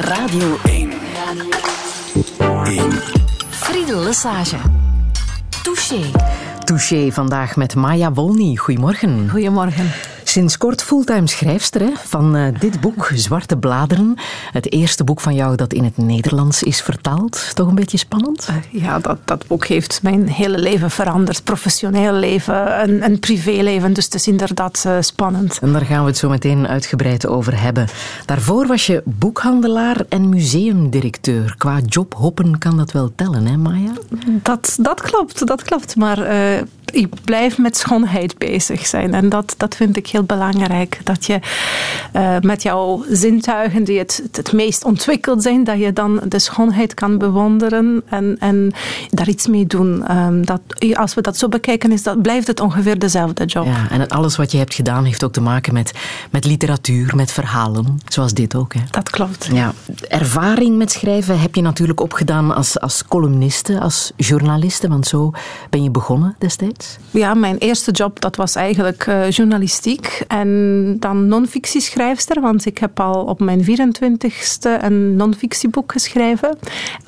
Radio 1. 1. Friedel Lesage. Touché. Touché vandaag met Maya Wolny. Goedemorgen. Goedemorgen. Sinds kort fulltime schrijfster hè, van uh, dit boek, Zwarte Bladeren. Het eerste boek van jou dat in het Nederlands is vertaald. Toch een beetje spannend? Uh, ja, dat, dat boek heeft mijn hele leven veranderd. Professioneel leven en, en privéleven. Dus het is inderdaad uh, spannend. En daar gaan we het zo meteen uitgebreid over hebben. Daarvoor was je boekhandelaar en museumdirecteur. Qua jobhoppen kan dat wel tellen, hè Maya? Dat, dat klopt, dat klopt. Maar ik blijf met schoonheid bezig zijn. En dat, dat vind ik heel belangrijk. Dat je uh, met jouw zintuigen, die het, het meest ontwikkeld zijn, dat je dan de schoonheid kan bewonderen en, en daar iets mee doen. Um, dat, als we dat zo bekijken, is dat, blijft het ongeveer dezelfde job. Ja, en alles wat je hebt gedaan heeft ook te maken met, met literatuur, met verhalen. Zoals dit ook. Hè? Dat klopt. Ja. Ervaring met schrijven heb je natuurlijk opgedaan als, als columniste, als journaliste. Want zo ben je begonnen destijds. Ja, mijn eerste job dat was eigenlijk uh, journalistiek en dan non-fictieschrijfster, want ik heb al op mijn 24ste een non-fictieboek geschreven.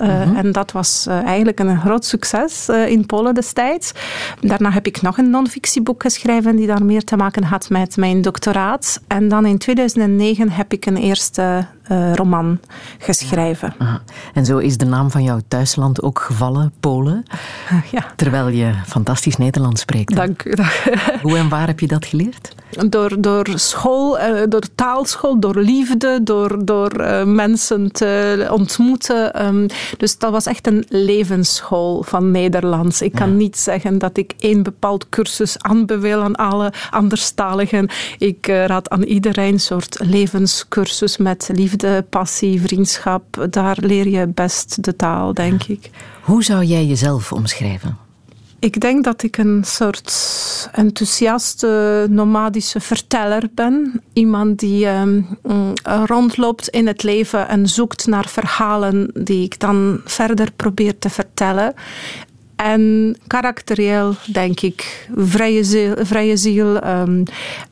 Uh, mm -hmm. En dat was uh, eigenlijk een groot succes in Polen destijds. Daarna heb ik nog een non-fictieboek geschreven die daar meer te maken had met mijn doctoraat. En dan in 2009 heb ik een eerste uh, roman geschreven. Ja. En zo is de naam van jouw thuisland ook gevallen, Polen. Ja. Terwijl je fantastisch Nederlands spreekt. Dank u. Hoe en waar heb je dat geleerd? Door, door school, uh, door taalschool, door liefde, door, door uh, mensen te ontmoeten. Um, dus dat was echt een levensschool van Nederlands. Ik kan ja. niet zeggen dat ik één bepaald cursus aanbeveel aan alle anderstaligen. Ik raad aan iedereen een soort levenscursus met liefde, passie, vriendschap, daar leer je best de taal, denk ik. Hoe zou jij jezelf omschrijven? Ik denk dat ik een soort enthousiaste, nomadische verteller ben. Iemand die um, rondloopt in het leven en zoekt naar verhalen die ik dan verder probeer te vertellen. En karakterieel, denk ik, vrije ziel, vrije ziel um,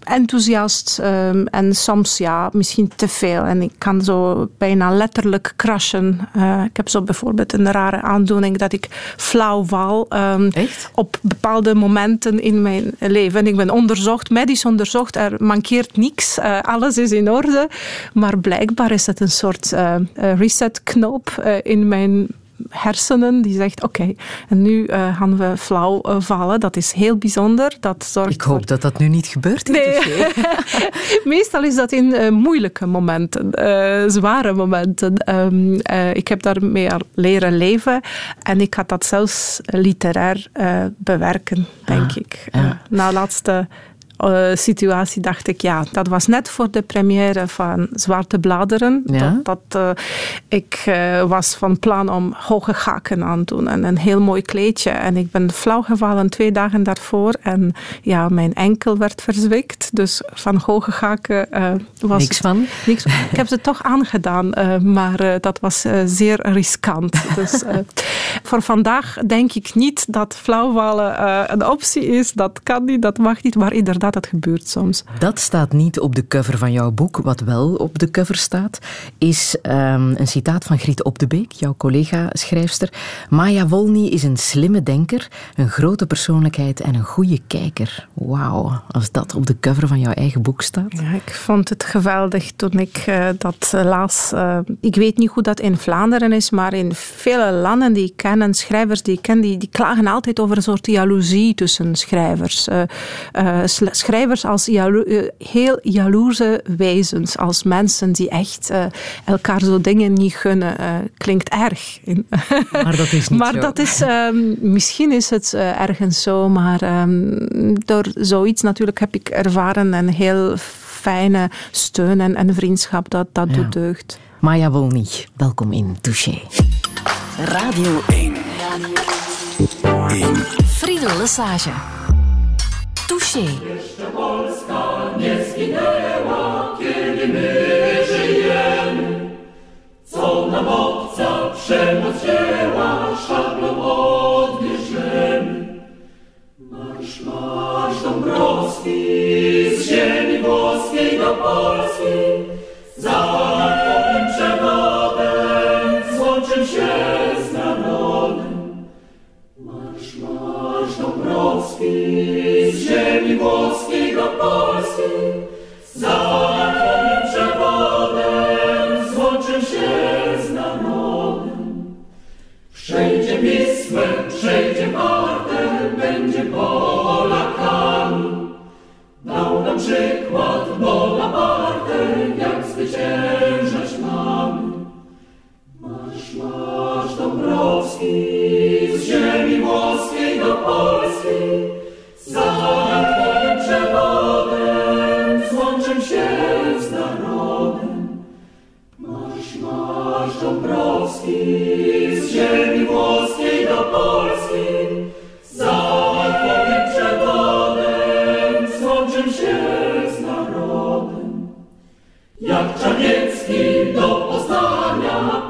enthousiast um, en soms ja, misschien te veel. En ik kan zo bijna letterlijk crashen. Uh, ik heb zo bijvoorbeeld een rare aandoening dat ik flauw val um, op bepaalde momenten in mijn leven. En ik ben onderzocht, medisch onderzocht, er mankeert niks, uh, alles is in orde. Maar blijkbaar is het een soort uh, resetknop in mijn hersenen die zegt oké, okay, en nu uh, gaan we flauw uh, vallen. Dat is heel bijzonder. Dat zorgt Ik hoop voor... dat dat nu niet gebeurt. Nee. Meestal is dat in uh, moeilijke momenten, zware momenten. Um, ik heb daarmee leren leven en ik had dat zelfs literair bewerken, denk Ah, ik. na laatste uh, situatie dacht ik, ja, dat was net voor de première van Zwarte Bladeren. Ja? Dat, dat uh, ik uh, was van plan om hoge haken aan te doen en een heel mooi kleedje. En ik ben flauw gevallen twee dagen daarvoor en ja, mijn enkel werd verzwikt. Dus van hoge haken was niks van. Niks. Ik heb ze toch aangedaan, maar dat was zeer riskant. dus voor vandaag denk ik niet dat flauwvallen een optie is. Dat kan niet, dat mag niet, maar inderdaad dat gebeurt soms. Dat staat niet op de cover van jouw boek. Wat wel op de cover staat, is um, een citaat van Griet Op de Beek, jouw collega-schrijfster. Maya Wolny is een slimme denker, een grote persoonlijkheid en een goede kijker. Wauw, als dat op de cover van jouw eigen boek staat. Ja, ik vond het geweldig toen ik uh, dat las. Uh, ik weet niet hoe dat in Vlaanderen is, maar in vele landen die ik ken en schrijvers die ik ken, die, die klagen altijd over een soort jaloezie tussen schrijvers. Uh, schrijvers als jalo heel jaloerse wezens, als mensen die echt uh, elkaar zo dingen niet gunnen, uh, klinkt erg. Maar dat is niet maar zo. Dat is, um, misschien is het uh, ergens zo, maar um, door zoiets natuurlijk heb ik ervaren een heel fijne steun en, en vriendschap, dat, dat ja. doet deugd. Maya Wolny, welkom in Touché. Radio 1. 1. Friedel Lesage. Touché. Jeszcze Polska nie zginęła, kiedy my żyjemy. Co nam obca przemoc wzięła, szablą odbierzemy. Marsz, marsz Dąbrowski, z ziemi włoskiej do Polski, za Marsz Dąbrowski, z ziemi włoskiej do Polski, za przewodem złączę się z narodem. Przejdzie Wisłę, przejdzie Wartę, będzie Polakami. Dał nam przykład Bonaparte, jak zwyciężać mamy. Marsz, marsz Dąbrowski, Jak Czarniecki do Poznania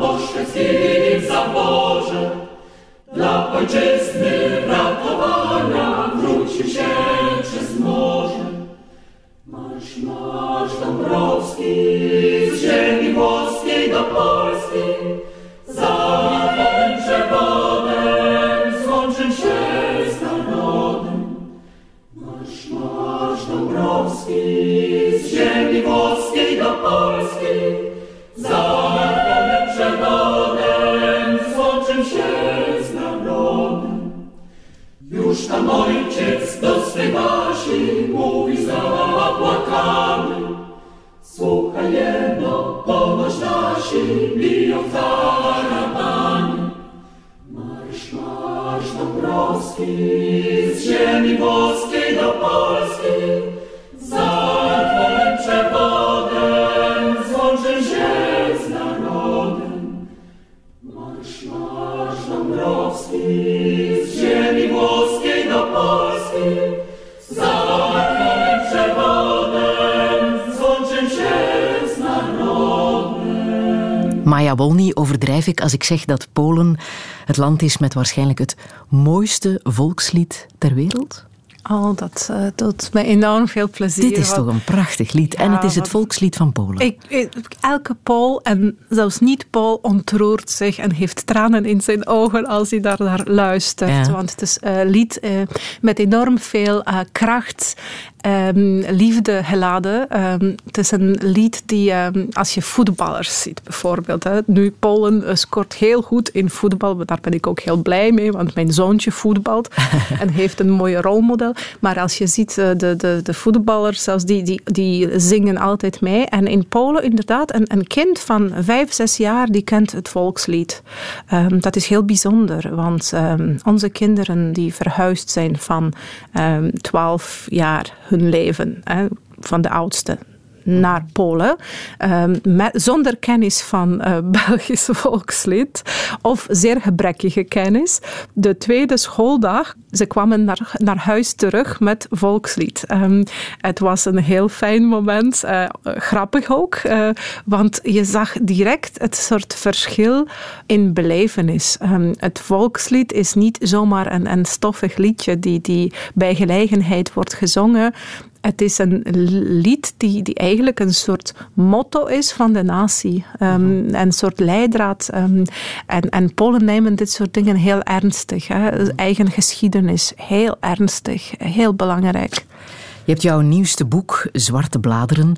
dla ojczyzny ratowania wrócił się przez morze. Marsz, marsz Dąbrowski, z ziemi włoskiej do Polski, za Twoim przewodem złączę się z narodem. Marsz, marsz Dąbrowski, z ziemi włoskiej do Polski, za Już tam ojciec do swej Basi mówi zapłakany. Słuchaj jedno, ponoć nasi biją tarabani. Marsz, marsz Dąbrowski, z ziemi włoskiej Maya Wolny overdrijf ik als ik zeg dat Polen het land is met waarschijnlijk het mooiste volkslied ter wereld? Oh, dat uh, doet me enorm veel plezier. Dit is toch een prachtig lied. en het is het volkslied van Polen. Ik, ik, elke Pool, en zelfs niet-Pool, ontroert zich en heeft tranen in zijn ogen als hij daar naar luistert. Ja. Want het is een lied uh, met enorm veel uh, kracht Um, liefde geladen. Um, het is een lied die, um, als je voetballers ziet bijvoorbeeld. Hè. Nu, Polen scoort heel goed in voetbal. Daar ben ik ook heel blij mee, want mijn zoontje voetbalt en heeft een mooie rolmodel. Maar als je ziet, uh, de, de, de voetballers, zelfs die, die, die zingen altijd mee. En in Polen inderdaad, een, een kind van vijf, zes jaar, die kent het volkslied. dat is heel bijzonder, want onze kinderen die verhuisd zijn van twaalf jaar leven, hè, van de oudste naar Polen, met, zonder kennis van uh, Belgisch volkslied of zeer gebrekkige kennis. De tweede schooldag, ze kwamen naar, naar huis terug met volkslied. Um, het was een heel fijn moment, uh, grappig ook, uh, want je zag direct het soort verschil in belevenis. Um, het volkslied is niet zomaar een, een stoffig liedje die, die bij gelegenheid wordt gezongen. Het is een lied die, die eigenlijk een soort motto is van de natie. Um, een soort leidraad. Um, en, en Polen nemen dit soort dingen heel ernstig. Hè. Eigen geschiedenis, heel ernstig, heel belangrijk. Je hebt jouw nieuwste boek, Zwarte Bladeren,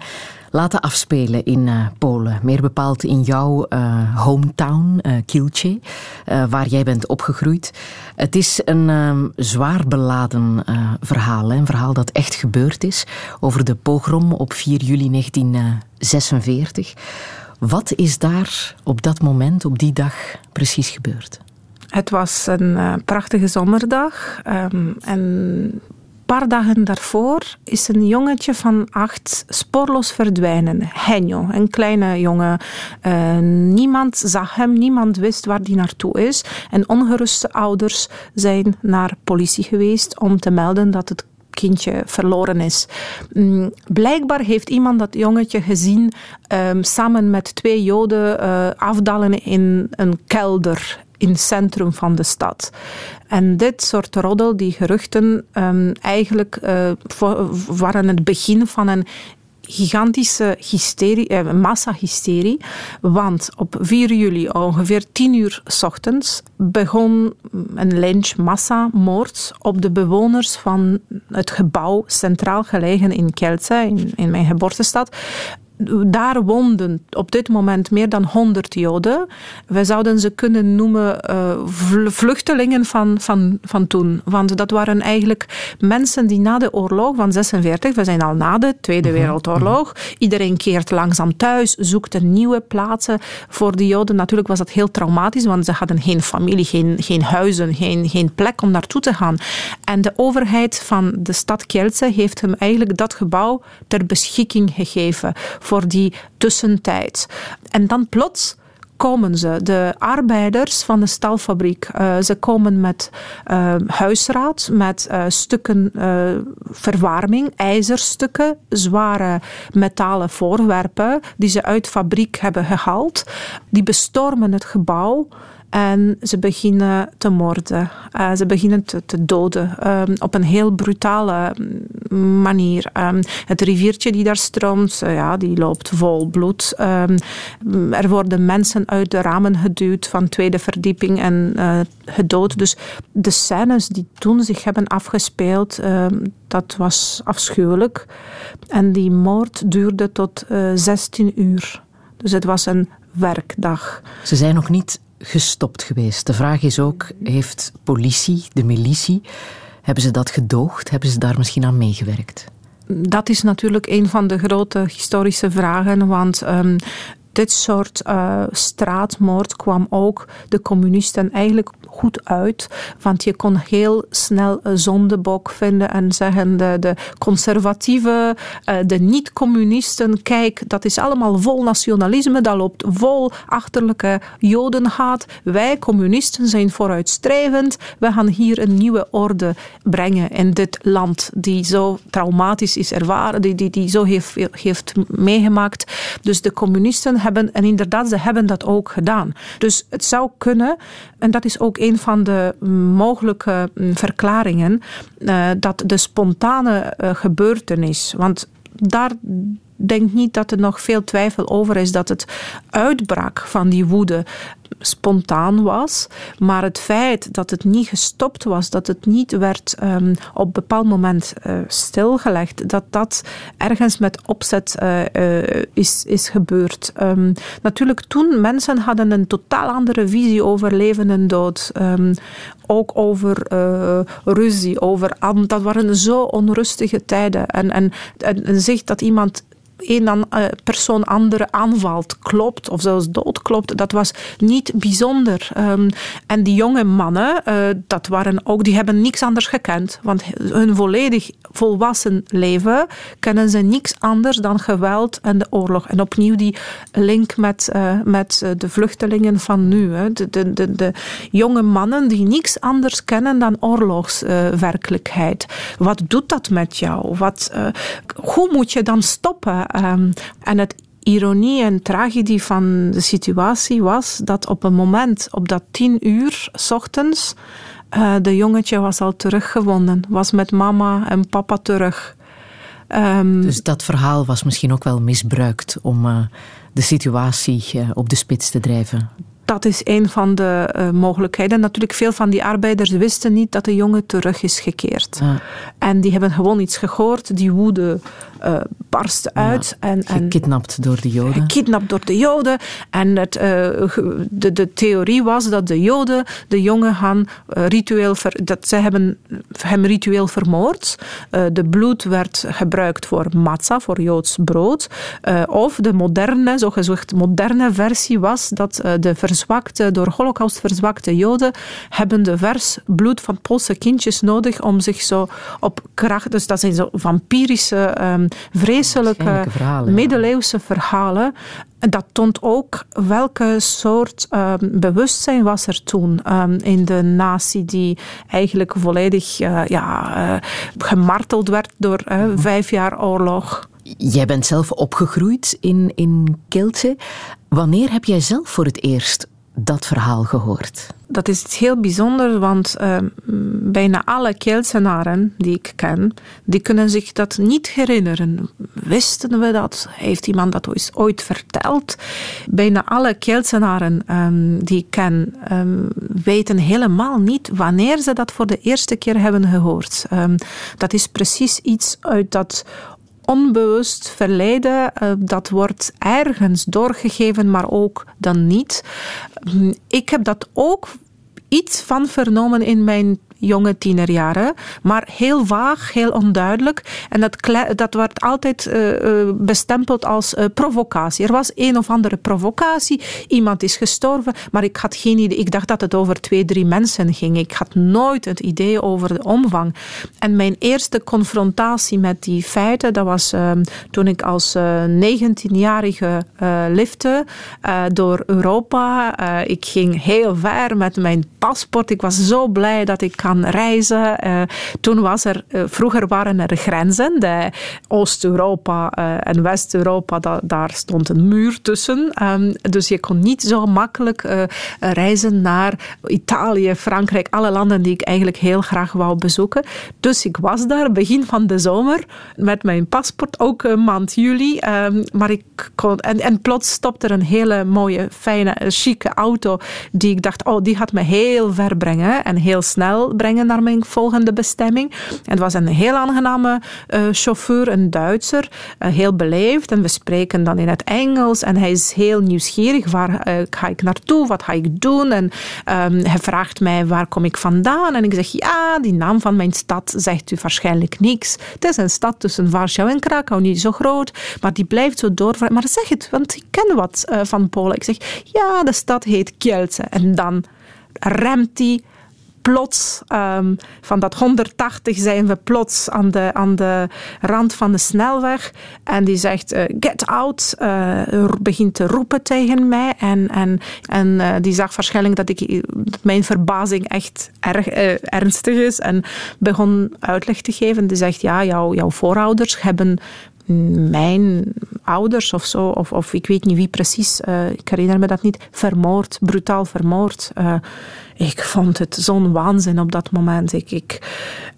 laten afspelen in uh, Polen. Meer bepaald in jouw uh, hometown, uh, Kielce, waar jij bent opgegroeid. Het is een um, zwaar beladen verhaal. Een verhaal dat echt gebeurd is over de pogrom op 4 juli 1946. Wat is daar op dat moment, op die dag, precies gebeurd? Het was een prachtige zomerdag. Um, en paar dagen daarvoor is een jongetje van acht spoorloos verdwijnen. Henjo, een kleine jongen. Uh, niemand zag hem, niemand wist waar hij naartoe is. En ongeruste ouders zijn naar politie geweest om te melden dat het kindje verloren is. Um, blijkbaar heeft iemand dat jongetje gezien um, samen met twee joden uh, afdalen in een kelder in het centrum van de stad. En dit soort roddel, die geruchten, um, eigenlijk uh, waren het begin van een gigantische hysterie, eh, massahysterie. Want op 4 juli, ongeveer 10 uur s ochtends, begon een lynch-massamoord op de bewoners van het gebouw centraal gelegen in Kielce, in, in mijn geboortestad daar woonden op dit moment meer dan 100 Joden. We zouden ze kunnen noemen uh, vluchtelingen van, van, van toen. Want dat waren eigenlijk mensen die na de oorlog van 46, we zijn al na de Tweede mhm. Wereldoorlog, iedereen keert langzaam thuis, zoekt een nieuwe plaatsen. Voor de Joden natuurlijk was dat heel traumatisch, want ze hadden geen familie, geen, geen huizen, geen, geen plek om naartoe te gaan. En de overheid van de stad Kielce heeft hem eigenlijk dat gebouw ter beschikking gegeven voor die tussentijd. En dan plots komen ze, de arbeiders van de stalfabriek. Uh, ze komen met uh, huisraad, met uh, stukken verwarming, ijzerstukken, zware metalen voorwerpen die ze uit fabriek hebben gehaald. Die bestormen het gebouw. En ze beginnen te moorden. Uh, ze beginnen te, te doden. Um, op een heel brutale mm, manier. Um, het riviertje die daar stroomt, uh, ja, die loopt vol bloed. Um, er worden mensen uit de ramen geduwd van tweede verdieping en uh, gedood. Dus de scènes die toen zich hebben afgespeeld, dat was afschuwelijk. En die moord duurde tot 16 uur. Dus het was een werkdag. Ze zijn nog niet gestopt geweest. De vraag is ook, heeft politie, de militie, hebben ze dat gedoogd? Hebben ze daar misschien aan meegewerkt? Dat is natuurlijk een van de grote historische vragen, want um, dit soort uh, straatmoord kwam ook de communisten eigenlijk goed uit. Want je kon heel snel een zondebok vinden en zeggen de, de conservatieven, uh, de niet-communisten, kijk, dat is allemaal vol nationalisme, dat loopt vol achterlijke jodenhaat. Wij communisten zijn vooruitstrevend. We gaan hier een nieuwe orde brengen in dit land die zo traumatisch is ervaren, die, die, die zo heeft, heeft meegemaakt. Dus de communisten hebben, en inderdaad, ze hebben dat ook gedaan. Dus het zou kunnen, en dat is ook een van de mogelijke mm, verklaringen, uh, dat de spontane uh, gebeurtenis, want daar denk niet dat er nog veel twijfel over is dat het uitbraak van die woede spontaan was. Maar het feit dat het niet gestopt was, dat het niet werd um, op een bepaald moment uh, stilgelegd, dat dat ergens met opzet uh, uh, is, is gebeurd. Um, natuurlijk, toen mensen hadden een totaal andere visie over leven en dood. Um, ook over ruzie, over dat waren zo onrustige tijden. En, en, en, en zegt dat iemand een uh, persoon andere aanvalt, klopt of zelfs doodklopt, dat was niet bijzonder. Um, en die jonge mannen, uh, dat waren ook, die hebben niks anders gekend. Want hun volledig volwassen leven kennen ze niks anders dan geweld en de oorlog. En opnieuw die link met, uh, met de vluchtelingen van nu. Hè. De, de, de, de, jonge mannen die niks anders kennen dan oorlogswerkelijkheid. Wat doet dat met jou? Wat, hoe moet je dan stoppen? Um, en het ironie en tragedie van de situatie was dat op een moment, op dat tien uur s ochtends, uh, de jongetje was al teruggewonnen, was met mama en papa terug. Um, dus dat verhaal was misschien ook wel misbruikt om uh, de situatie uh, op de spits te drijven dat is een van de uh, mogelijkheden. Natuurlijk, veel van die arbeiders wisten niet dat de jongen terug is gekeerd. Ja. En die hebben gewoon iets gehoord. Die woede uh, barst uit. Ja, en, en, gekidnapt door de Joden. Gekidnapt door de Joden. En het, uh, de, de theorie was dat de Joden de jongen gaan ritueel... Ver, dat zij hebben hem ritueel vermoord. de bloed werd gebruikt voor matzah, voor Joods brood. of de moderne, zogezegd moderne versie was dat de verzwakte, door holocaust verzwakte Joden hebben de vers bloed van Poolse kindjes nodig om zich zo op kracht... Dus dat zijn zo vampirische, um, vreselijke, verhalen, middeleeuwse verhalen. En dat toont ook welke soort um, bewustzijn was er toen um, in de natie die eigenlijk volledig uh, ja, uh, gemarteld werd door uh, vijf jaar oorlog. Jij bent zelf opgegroeid in, in Kielce. Wanneer heb jij zelf voor het eerst dat verhaal gehoord? Dat is heel bijzonders, want uh, bijna alle Kelsenaren die ik ken, die kunnen zich dat niet herinneren. Wisten we dat? Heeft iemand dat ooit verteld? Bijna alle Kelsenaren um, die ik ken, um, weten helemaal niet wanneer ze dat voor de eerste keer hebben gehoord. Um, dat is precies iets uit dat onbewust verleden, uh, dat wordt ergens doorgegeven, maar ook dan niet. Ik heb dat ook iets van vernomen in mijn jonge tienerjaren, maar heel vaag, heel onduidelijk. En dat, dat werd altijd uh, bestempeld als uh, provocatie. Er was een of andere provocatie, iemand is gestorven, maar ik had geen idee. Ik dacht dat het over twee, drie mensen ging. Ik had nooit het idee over de omvang. En mijn eerste confrontatie met die feiten, dat was uh, toen ik als 19-jarige lifte door Europa. ik ging heel ver met mijn paspoort. Ik was zo blij dat ik reizen. Uh, toen was er, uh, vroeger waren er grenzen. De Oost-Europa uh, en West-Europa, da, daar stond een muur tussen. Um, dus je kon niet zo makkelijk reizen naar Italië, Frankrijk, alle landen die ik eigenlijk heel graag wou bezoeken. Dus ik was daar begin van de zomer met mijn paspoort, ook maand juli. Um, maar ik kon, en, en plots stopte er een hele mooie, fijne, chique auto die ik dacht, oh, die gaat me heel ver brengen en heel snel brengen naar mijn volgende bestemming. En het was een heel aangename uh, chauffeur, een Duitser, uh, heel beleefd. En we spreken dan in het Engels. En hij is heel nieuwsgierig. Waar uh, ga ik naartoe? Wat ga ik doen? En um, hij vraagt mij, waar kom ik vandaan? En ik zeg, ja, die naam van mijn stad zegt u waarschijnlijk niks. Het is een stad tussen Warschau en Krakau, niet zo groot. Maar die blijft zo door. Maar zeg het, want ik ken wat van Polen. Ik zeg, ja, de stad heet Kielce. En dan remt hij plots, um, van dat 180 zijn we plots aan de, aan de rand van de snelweg. En die zegt, uh, get out, uh, begint te roepen tegen mij. En, en, en uh, die zag waarschijnlijk dat, ik, mijn verbazing echt erg ernstig is. En begon uitleg te geven. Die zegt, ja, jouw, jouw voorouders hebben mijn ouders of zo, of, of ik weet niet wie precies, ik herinner me dat niet, vermoord, brutaal vermoord. Uh, ik vond het zo'n waanzin op dat moment. Ik, ik,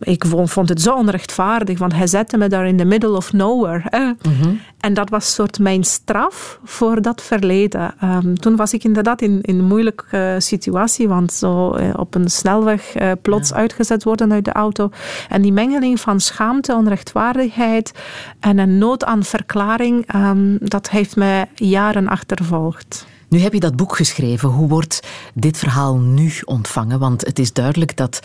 ik vond het zo onrechtvaardig, want hij zette me daar in the middle of nowhere. Mhm. En dat was soort mijn straf voor dat verleden. Um, toen was ik inderdaad in, in een moeilijke situatie, want zo uh, op een snelweg uh, plots ja. uitgezet worden uit de auto. En die mengeling van schaamte, onrechtvaardigheid en een nood aan verklaring, um, dat heeft mij jaren achtervolgd. Nu heb je dat boek geschreven. Hoe wordt dit verhaal nu ontvangen? Want het is duidelijk dat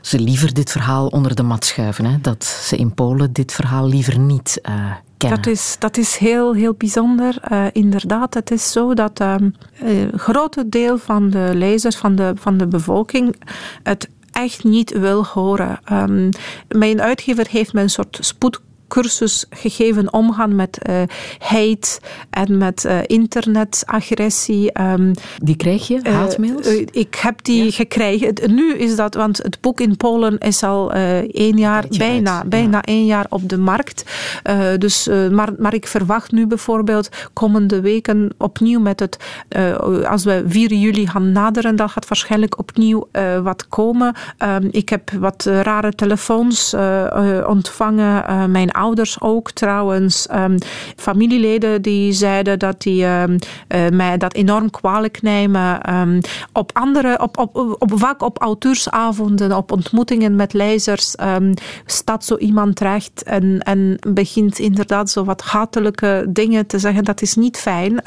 ze liever dit verhaal onder de mat schuiven. Hè? Dat ze in Polen dit verhaal liever niet uh, kennen. Dat is, dat is heel, heel bijzonder. Uh, inderdaad, het is zo dat um, een grote deel van de lezers, van de, van de bevolking, het echt niet wil horen. Um, mijn uitgever heeft me een soort spoed cursus gegeven omgaan met uh, hate en met uh, internetagressie. Um, die krijg je, haatmails? Uh, ik heb die ja. gekregen. Nu is dat, want het boek in Polen is al één jaar, bijna, uit. bijna ja. één jaar op de markt. dus, maar, maar ik verwacht nu bijvoorbeeld komende weken opnieuw met het, als we 4 juli gaan naderen, dan gaat waarschijnlijk opnieuw wat komen. Um, ik heb wat rare telefoons ontvangen. mijn ouders ook trouwens. Um, familieleden die zeiden dat die um, uh, mij dat enorm kwalijk nemen. Um, op andere, op, op, op, vaak op auteursavonden, op ontmoetingen met lezers, staat zo iemand terecht en, en begint inderdaad zo wat hatelijke dingen te zeggen. Dat is niet fijn.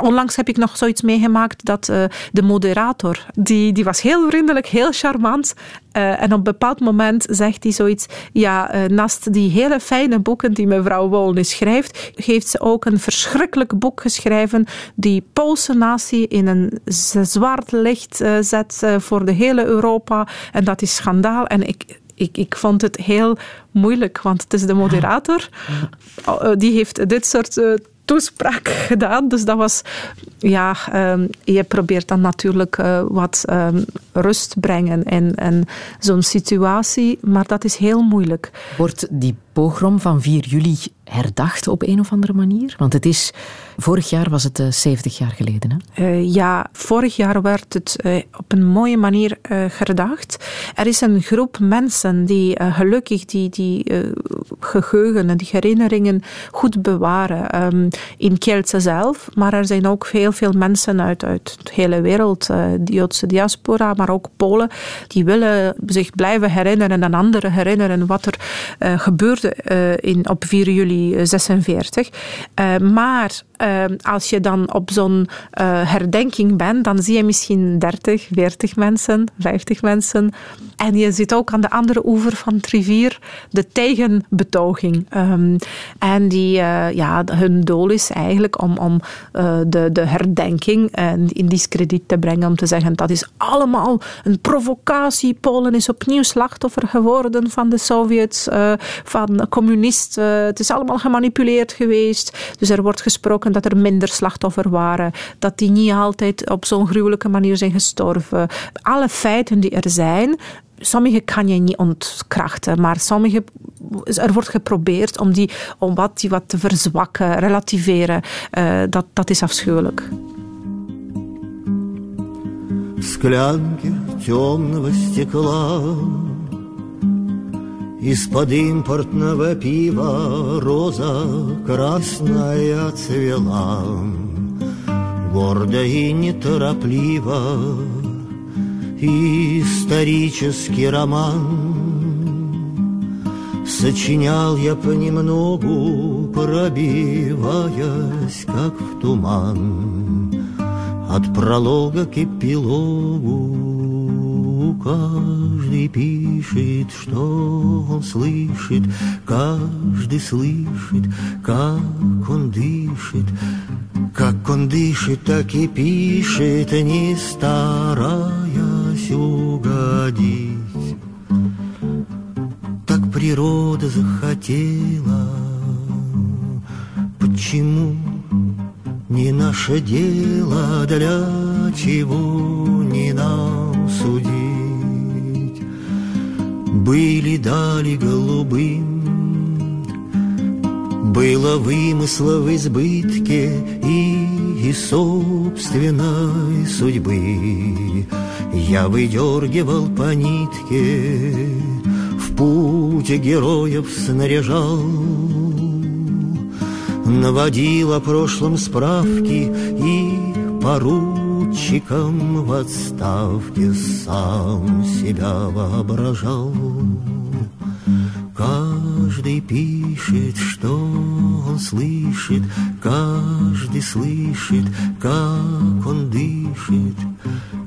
onlangs heb ik nog zoiets meegemaakt dat uh, de moderator, die, die was heel vriendelijk, heel charmant. Uh, en op een bepaald moment zegt hij zoiets, ja, uh, naast die hele fijne boeken die mevrouw Wolne schrijft, heeft ze ook een verschrikkelijk boek geschreven die Poolse natie in een zwart licht uh, zet voor de hele Europa. En dat is schandaal. En ik, ik, ik vond het heel moeilijk, want het is de moderator. Die heeft dit soort toespraak gedaan. Dus dat was, ja, um, je probeert dan natuurlijk uh, wat um, rust brengen in, in zo'n situatie, maar dat is heel moeilijk. Wordt die pogrom van 4 juli herdacht op een of andere manier? Want het is, vorig jaar was het 70 eh, jaar geleden. Hè? Uh, ja, vorig jaar werd het uh, op een mooie manier herdacht. Er is een groep mensen die gelukkig die, die geheugen en die herinneringen goed bewaren. Um, in Kielce zelf, maar er zijn ook heel veel mensen uit, uit de hele wereld, de Joodse diaspora, maar ook Polen, die willen zich blijven herinneren en anderen herinneren wat er gebeurde in, op 4 juli 46. Uh, maar uh, als je dan op zo'n herdenking bent, dan zie je misschien 30, 40 mensen, 50 mensen. En je zit ook aan de andere oever van het rivier de tegenbetoging. Um, en die, ja, hun doel is eigenlijk om, om de, de herdenking in discrediet te brengen. Om te zeggen dat is allemaal een provocatie. Polen is opnieuw slachtoffer geworden van de Sovjets, van communisten. het is allemaal gemanipuleerd geweest. Dus er wordt gesproken dat er minder slachtoffers waren, dat die niet altijd op zo'n gruwelijke manier zijn gestorven. Alle feiten die er zijn, sommige kan je niet ontkrachten, maar sommige, er wordt geprobeerd om, die, om wat, die wat te verzwakken, relativeren. Uh, dat, dat is afschuwelijk. Склянки темного стекла Из-под импортного пива роза красная цвела, Гордо и неторопливо Исторический роман. Сочинял я понемногу, пробиваясь, как в туман. От пролога к эпилогу каждый пишет, что он слышит, каждый слышит, как он дышит. Как он дышит, так и пишет, не стараясь угодить. Так природа захотела, почему не наше дело, для чего не нам судить? Были дали голубым. Было вымысла в избытке и, и собственной судьбы. Я выдергивал по нитке, в путь героев снаряжал, Наводил о прошлом справки и пору поручиком в отставке сам себя воображал. Каждый пишет, что он слышит, каждый слышит, как он дышит.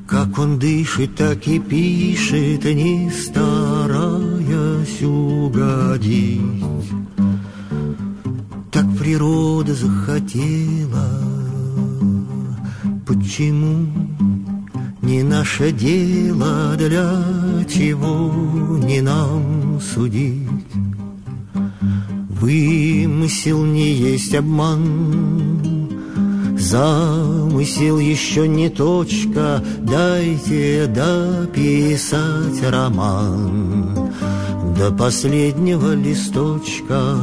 Как он дышит, так и пишет, не стараясь угодить. Так природа захотела Почему не наше дело, для чего не нам судить? Вымысел не есть обман, Замысел еще не точка, Дайте дописать роман До последнего листочка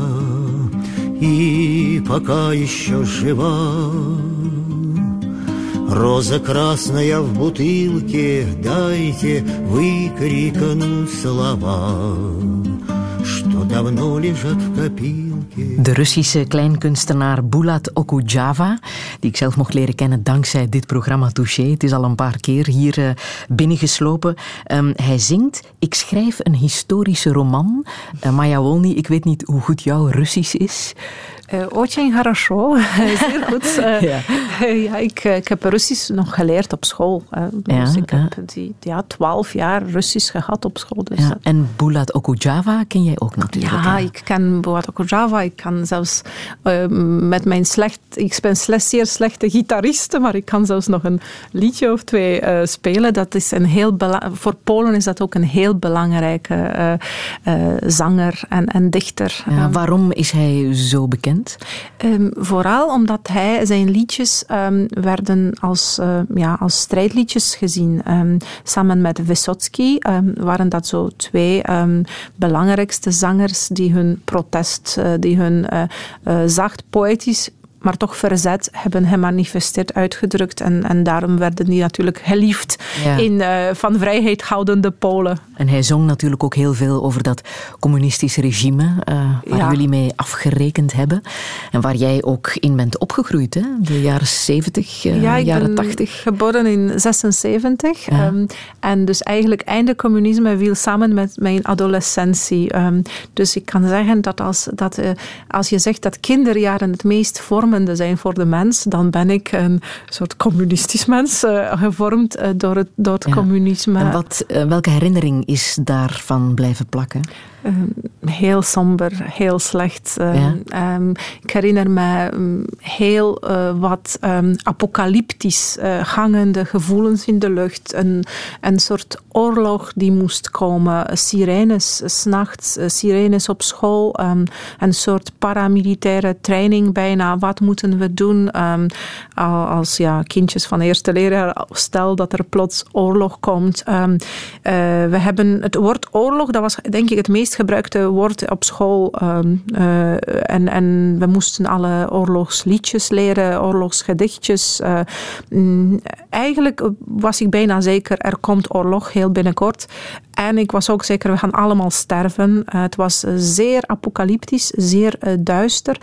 И пока еще жива Роза красная в бутылке, дайте выкрикну слова, что давно лежат в копилке. De Russische kleinkunstenaar Bulat Okujava, die ik zelf mocht leren kennen dankzij dit programma Touché. Het is al een paar keer hier uh, binnengeslopen. Um, hij zingt, ik schrijf een historische roman. Uh, Maya Wolny, ik weet niet hoe goed jouw Russisch is. Очень хорошо, zeer goed. ja. ja, ik, ik heb Russisch nog geleerd op school. Dus ja, ik heb die, ja, twaalf jaar Russisch gehad op school. Dus ja. En Bulat Okujava ken jij ook natuurlijk. Ja, ik ken Bulat Okujava Java. Ik kan zelfs met mijn slecht... Ik ben slecht, zeer slechte gitariste, maar ik kan zelfs nog een liedje of twee spelen. Dat is een heel voor Polen is dat ook een heel belangrijke zanger en, en dichter. Ja, waarom is hij zo bekend? Um, vooral omdat hij, zijn liedjes um, werden als, uh, ja, als strijdliedjes gezien. Um, samen met Vysotsky waren dat zo twee belangrijkste zangers die hun protest, uh, die hun uh, zacht poëtisch maar toch verzet hebben gemanifesteerd, uitgedrukt. En, en daarom werden die natuurlijk geliefd in uh, van vrijheid houdende Polen. En hij zong natuurlijk ook heel veel over dat communistische regime uh, waar jullie mee afgerekend hebben. En waar jij ook in bent opgegroeid, hè? de jaren 70, uh, ja, ik jaren ben 80. geboren in 76. Ja. Um, en dus eigenlijk einde communisme viel samen met mijn adolescentie. Um, dus ik kan zeggen dat als, dat, als je zegt dat kinderjaren het meest vormen zijn voor de mens, dan ben ik een soort communistisch mens, uh, gevormd uh, door het, door het ja. communisme. En wat, uh, welke herinnering is daarvan blijven plakken? Um, heel somber, heel slecht. Um, ja. um, ik herinner me heel wat apocalyptisch gangende gevoelens in de lucht. Een, een soort oorlog die moest komen. Sirenes s'nachts, sirenes op school. een soort paramilitaire training bijna. Wat moeten we doen als ja, kindjes van eerste leraar? Stel dat er plots oorlog komt. we hebben het woord oorlog, dat was denk ik het meest gebruikte woord op school. Um, uh, en, en we moesten alle oorlogsliedjes leren, oorlogsgedichtjes. Uh, eigenlijk was ik bijna zeker, er komt oorlog heel binnenkort. En ik was ook zeker, we gaan allemaal sterven. Uh, het was zeer apocalyptisch, zeer duister.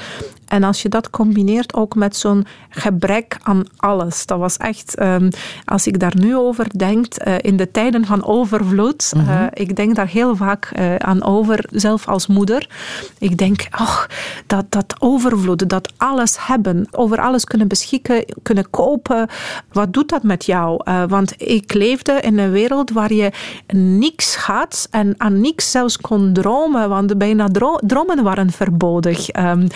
En als je dat combineert ook met zo'n gebrek aan alles. Dat was echt, um, als ik daar nu over denk, in de tijden van overvloed. Mm -hmm. uh, ik denk daar heel vaak aan over, zelf als moeder. Ik denk, ach, dat, dat overvloed, dat alles hebben, over alles kunnen beschikken, kunnen kopen. Wat doet dat met jou? want ik leefde in een wereld waar je niks had en aan niks zelfs kon dromen, want bijna dro dromen waren verboden. Um,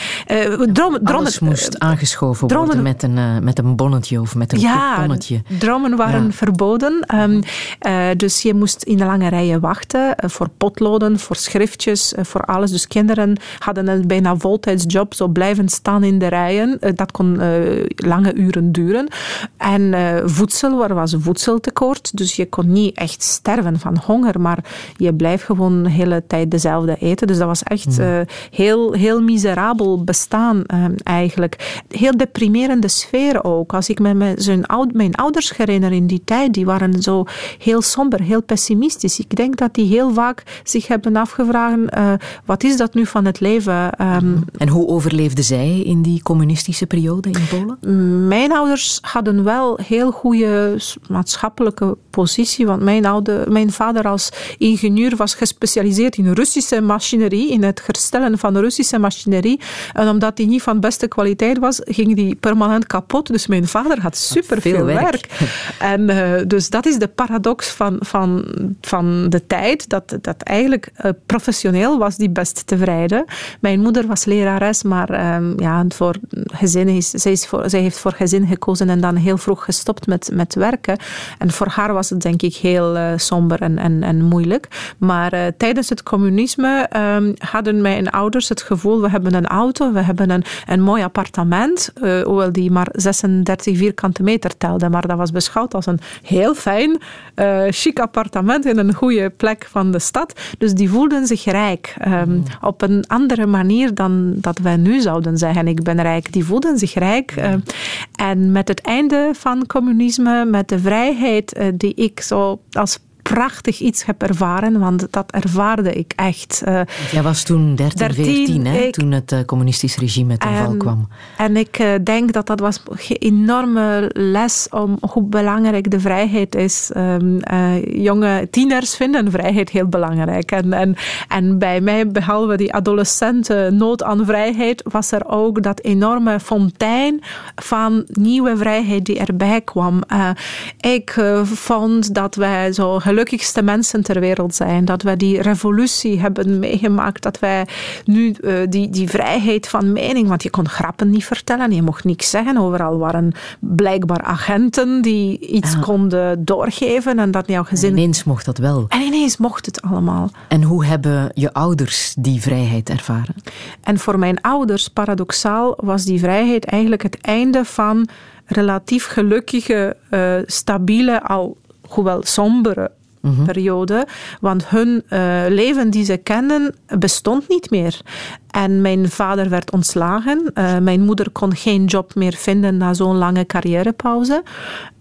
dromen, Alles moest aangeschoven dromen, worden met een, uh, met een bonnetje of met een ja, bonnetje. dromen waren ja. verboden. Um, uh, dus je moest in de lange rijen wachten uh, voor potloden, voor schriftjes, voor alles. Dus kinderen hadden een bijna voltijdsjob, zo blijven staan in de rijen. dat kon lange uren duren. En voedsel, er was voedseltekort, dus je kon niet echt sterven van honger, maar je blijft gewoon de hele tijd dezelfde eten. Dus dat was echt mm. heel, heel miserabel bestaan uh, eigenlijk. Heel deprimerende sfeer ook. Als ik me oud, mijn ouders herinner in die tijd, die waren zo heel somber, heel pessimistisch. Ik denk dat die heel vaak zich hebben afgevraagd, uh, wat is dat nu van het leven? Um, en hoe overleefden zij in die communistische periode in Polen? Mijn ouders hadden wel heel goede maatschappelijke positie, want mijn, oude, mijn vader als ingenieur was gespecialiseerd in Russische machinerie, in het herstellen van Russische machinerie. En omdat die niet van beste kwaliteit was, ging die permanent kapot. Dus mijn vader had superveel werk. werk. En uh, dus dat is de paradox van, van, van de tijd, dat, dat eigenlijk uh, professioneel was die best tevreden. Mijn moeder was lerares, maar um, ja, voor gezin is, zij, is voor, zij heeft voor gezin gekozen en dan heel vroeg gestopt met, met werken. En voor haar was het denk ik heel uh, somber en, en, en moeilijk. Maar tijdens het communisme um, hadden mijn ouders het gevoel, we hebben een auto, we hebben een, een mooi appartement, uh, hoewel die maar 36 vierkante meter telde, maar dat was beschouwd als een heel fijn, chic appartement in een goede plek van de stad. Dus die voelden zich rijk. Um, mm. Op een andere manier dan dat wij nu zouden zeggen, ik ben rijk. Die voelden zich rijk. Uh, en met het einde van communisme, met de vrijheid uh, die ik zo als prachtig iets heb ervaren, want dat ervaarde ik echt. Uh, Jij was toen 13, 13 14, hè, ik, toen het uh, communistisch regime ten val kwam. En ik uh, denk dat dat was een enorme les om hoe belangrijk de vrijheid is. Um, jonge tieners vinden vrijheid heel belangrijk. En, en, en bij mij, behalve die adolescenten nood aan vrijheid, was er ook dat enorme fontein van nieuwe vrijheid die erbij kwam. ik vond dat wij zo gelukkigste mensen ter wereld zijn. Dat wij die revolutie hebben meegemaakt. Dat wij nu uh, die, die vrijheid van mening, want je kon grappen niet vertellen, je mocht niks zeggen. Overal waren blijkbaar agenten die iets konden doorgeven en dat jouw gezin. En ineens mocht dat wel. En ineens mocht het allemaal. En hoe hebben je ouders die vrijheid ervaren? En voor mijn ouders, paradoxaal, was die vrijheid eigenlijk het einde van relatief gelukkige, uh, stabiele, al hoewel sombere mhm. periode. Want hun uh, leven die ze kenden bestond niet meer. En mijn vader werd ontslagen. Uh, mijn moeder kon geen job meer vinden na zo'n lange carrièrepauze.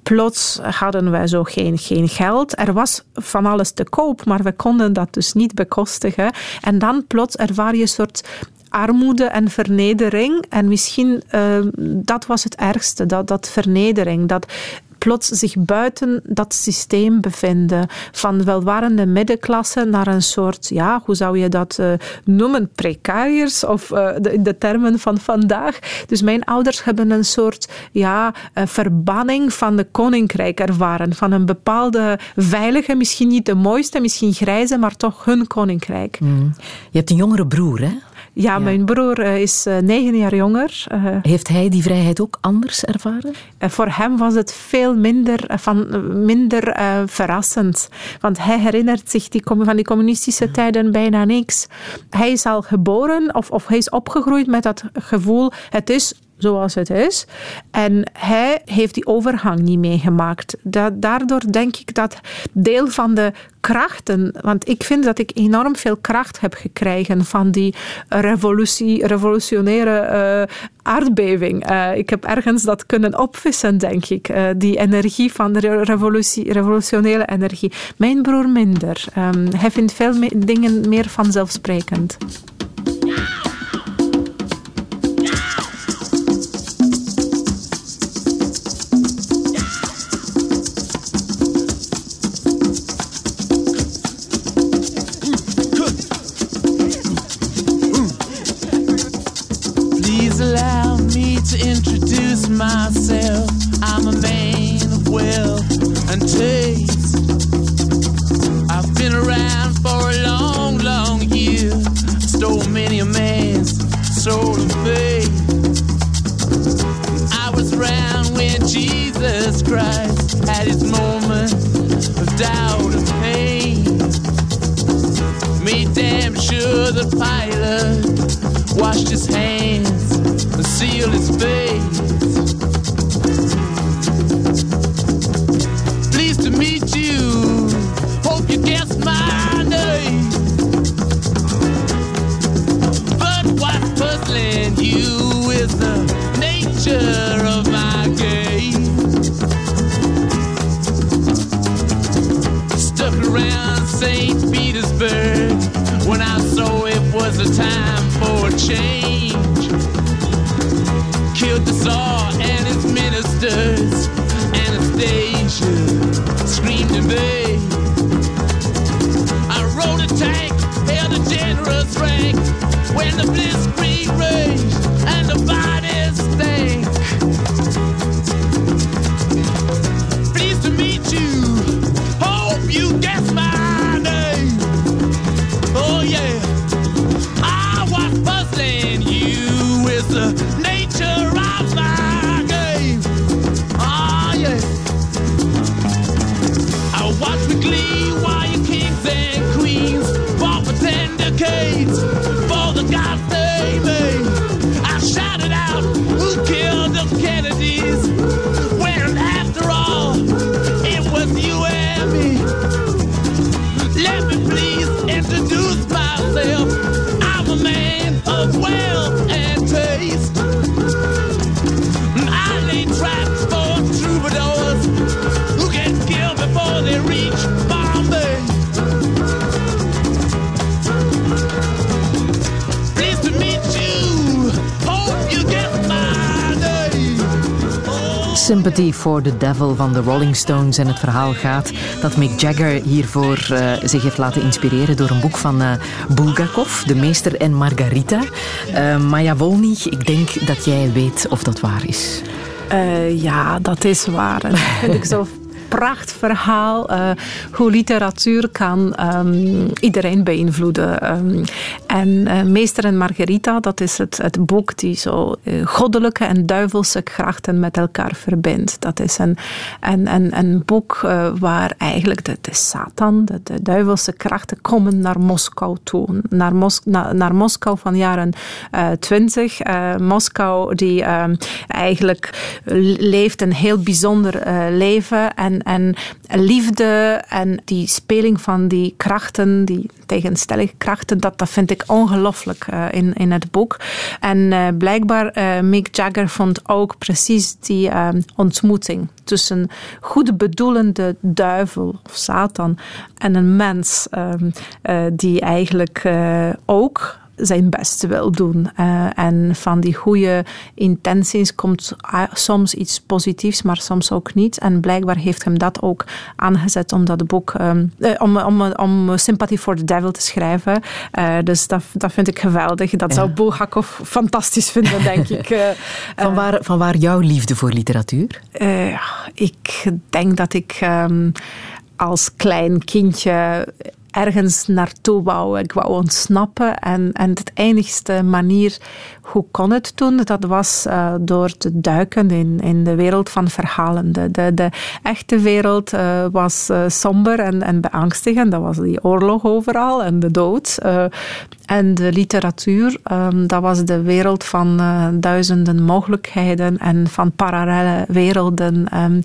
Plots hadden wij zo geen, geen geld. Er was van alles te koop, maar we konden dat dus niet bekostigen. En dan plots ervaar je een soort armoede en vernedering. En misschien uh, dat was het ergste, dat, dat vernedering. Dat plots zich buiten dat systeem bevinden. Van welvarende middenklasse naar een soort, ja, hoe zou je dat uh, noemen? Precariërs of uh, de, de, termen van vandaag. Dus mijn ouders hebben een soort ja, verbanning van de koninkrijk ervaren. Van een bepaalde veilige, misschien niet de mooiste, misschien grijze, maar toch hun koninkrijk. Mm. Je hebt een jongere broer, hè? Ja, mijn broer eh, is uh, negen jaar jonger. Uh, Heeft hij die vrijheid ook anders ervaren? voor hem was het veel minder, van, minder verrassend. Want hij herinnert zich die, van die communistische tijden bijna niks. Hij is al geboren of, of hij is opgegroeid met dat gevoel: het is zoals het is. En hij heeft die overgang niet meegemaakt. daardoor denk ik dat deel van de krachten, want ik vind dat ik enorm veel kracht heb gekregen van die revolutie, revolutionaire uh, aardbeving. Uh, ik heb ergens dat kunnen opvissen, denk ik. Uh, die energie van de revolutie, revolutionaire energie. Mijn broer minder. Um, hij vindt veel dingen meer vanzelfsprekend. Myself. I'm a man of wealth and taste. I've been around for a long, long year. Stole many a man's soul of faith. I was around when Jesus Christ had his moment of doubt and pain. Made damn sure the pilot washed his hands seal his face. Pleased to meet you. Hope you guess my name. But what's puzzling you is the nature of my game. Stuck around St. Petersburg when I saw it was a time for a change. Killed and his ministers. Anastasia screamed in vain. I rode a tank, held a generous rank when the blitzkrieg raged and the Sympathy for the Devil van de Rolling Stones. En het verhaal gaat dat Mick Jagger hiervoor uh, zich heeft laten inspireren door een boek van uh, Bulgakov, De Meester en Margarita. Uh, Maya Wolny, ik denk dat jij weet of dat waar is. ja, dat is waar. En dat vind ik zo prachtverhaal hoe literatuur kan um, iedereen beïnvloeden. Um, en Meester en Margarita, dat is het, het boek die zo goddelijke en duivelse krachten met elkaar verbindt. Dat is een, een, een, een boek waar eigenlijk de, de Satan, de, de duivelse krachten, komen naar Moskou toe. Naar, Mos naar, Moskou van jaren uh, 20. Uh, Moskou die uh, eigenlijk leeft een heel bijzonder uh, leven en, en liefde en die speling van die krachten, die tegenstellige krachten, dat, dat vind ik ongelooflijk uh, in, in het boek. En uh, blijkbaar uh, Mick Jagger vond ook precies die ontmoeting tussen goed bedoelende duivel of Satan en een mens die eigenlijk ook zijn best wil doen. Uh, en van die goede intenties komt soms iets positiefs, maar soms ook niet. En blijkbaar heeft hem dat ook aangezet om dat boek, um, uh, om, om, om Sympathy for the Devil te schrijven. Uh, dus dat, dat vind ik geweldig. Dat ja. zou Bulgakov fantastisch vinden, denk ik. van, waar, van waar jouw liefde voor literatuur? ik denk dat ik um, als klein kindje ergens naartoe wou. Ik wou ontsnappen. En, en de enigste manier hoe kon het toen? Dat was uh, door te duiken in, in de wereld van verhalen. De, de, echte wereld uh, was uh, somber en, en beangstigend. Dat was die oorlog overal en de dood. en de literatuur, um, dat was de wereld van duizenden mogelijkheden en van parallele werelden. Um,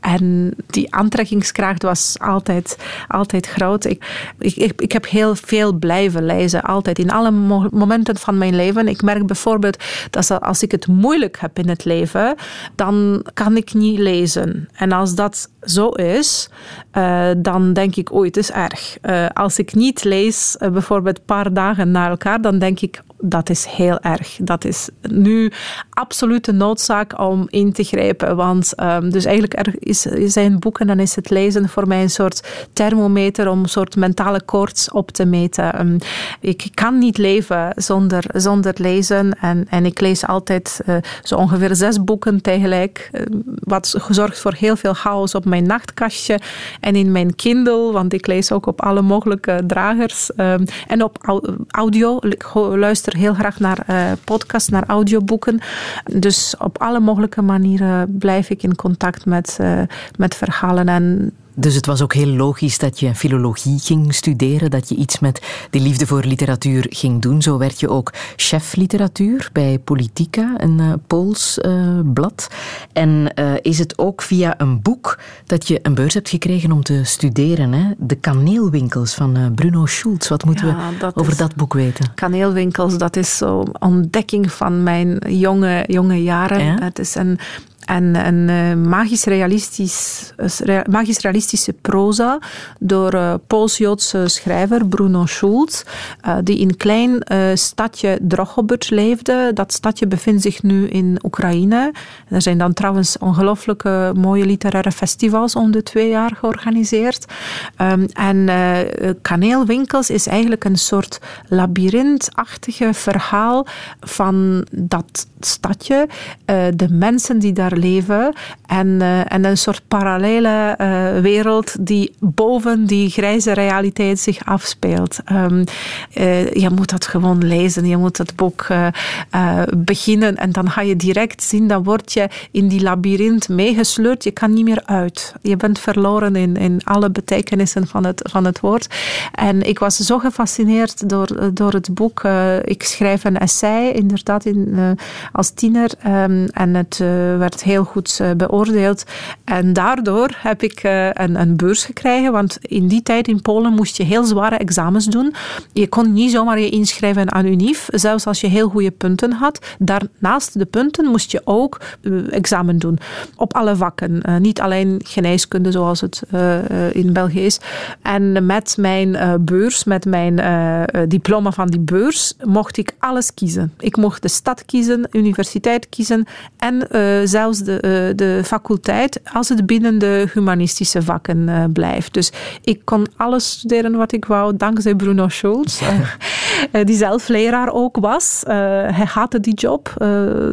en die aantrekkingskracht was altijd, altijd groot. Ik, ik, ik, heb heel veel blijven lezen, altijd. In alle momenten van mijn leven. Ik merk bijvoorbeeld dat als ik het moeilijk heb in het leven, dan kan ik niet lezen. En als dat zo is, uh, dan denk ik, ooit het is erg. Uh, als ik niet lees, uh, bijvoorbeeld een paar dagen na elkaar, dan denk ik, dat is heel erg. Dat is nu absolute noodzaak om in te grijpen. Want um, dus eigenlijk is, zijn boeken, dan is het lezen voor mij een soort thermometer om een soort mentale koorts op te meten. Um, ik kan niet leven zonder, zonder lezen. En, en ik lees altijd uh, zo ongeveer zes boeken tegelijk. Uh, wat gezorgd voor heel veel chaos op mijn nachtkastje en in mijn Kindle. Want ik lees ook op alle mogelijke dragers. Um, en op audio. Ik heel graag naar uh, podcasts, naar audioboeken. Dus op alle mogelijke manieren blijf ik in contact met, uh, met verhalen. En dus het was ook heel logisch dat je filologie ging studeren, dat je iets met die liefde voor literatuur ging doen. Zo werd je ook chef literatuur bij Politica, een uh, Pools uh, blad. En uh, is het ook via een boek dat je een beurs hebt gekregen om te studeren? Hè? De kaneelwinkels van Bruno Schulz. Wat moeten ja, we dat over dat boek weten? Kaneelwinkels, dat is zo'n ontdekking van mijn jonge, jonge jaren. Ja? Het is een en een magisch, realistisch, uh, magisch realistische proza door uh, Pools-Joodse schrijver Bruno Schulz, die in een klein stadje Drohobych leefde. Dat stadje bevindt zich nu in Oekraïne. Er zijn dan trouwens ongelooflijke mooie literaire festivals om de twee jaar georganiseerd. Um, en Kaneelwinkels is eigenlijk een soort labyrintachtige verhaal van dat stadje. de mensen die daar leven en, uh, en een soort parallele uh, wereld die boven die grijze realiteit zich afspeelt. Um, uh, je moet dat gewoon lezen, je moet het boek beginnen en dan ga je direct zien, dan word je in die labyrint meegesleurd, je kan niet meer uit. Je bent verloren in, in alle betekenissen van het, van het woord. En ik was zo gefascineerd door, door het boek. ik schrijf een essay, inderdaad, in, als tiener. Um, en het werd heel goed eh, beoordeeld. En daardoor heb ik eh, een, een beurs gekregen, want in die tijd in Polen moest je heel zware examens doen. Je kon niet zomaar je inschrijven aan UNIF, zelfs als je heel goede punten had. Daarnaast de punten moest je ook uh, examen doen. Op alle vakken. Niet alleen geneeskunde zoals het in België is. En met mijn beurs, met mijn diploma van die beurs, mocht ik alles kiezen. Ik mocht de stad kiezen, universiteit kiezen en zelfs zelfs de, de faculteit, als het binnen de humanistische vakken blijft. Dus ik kon alles studeren wat ik wou, dankzij Bruno Schulz, die zelf leraar ook was. hij haatte die job,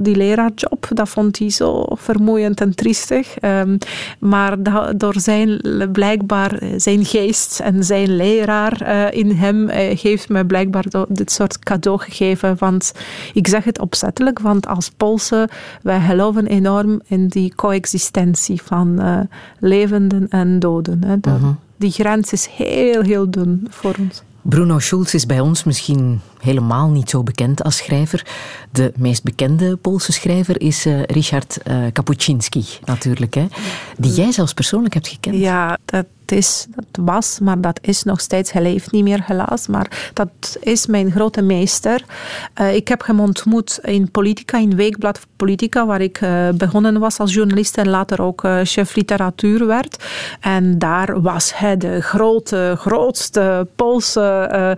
die leraarjob. Dat vond hij zo vermoeiend en triestig. Ehm, maar door zijn, blijkbaar zijn geest en zijn leraar in hem heeft me blijkbaar dit soort cadeau gegeven. Want ik zeg het opzettelijk, want als Poolse, wij geloven enorm in die coexistentie van uh, levenden en doden. Hè. Mhm. Die grens is heel, heel dun voor ons. Bruno Schulz is bij ons misschien helemaal niet zo bekend als schrijver. De meest bekende Poolse schrijver is uh, Richard uh, Kapuczynski, natuurlijk. Hè? Die jij zelfs persoonlijk hebt gekend. Ja, dat is, dat was, maar dat is nog steeds. Hij leeft niet meer, helaas. Maar dat is mijn grote meester. Uh, ik heb hem ontmoet in Politica, in Weekblad Politica, waar ik uh, begonnen was als journalist en later ook uh, chef literatuur werd. En daar was hij de grote, grootste Poolse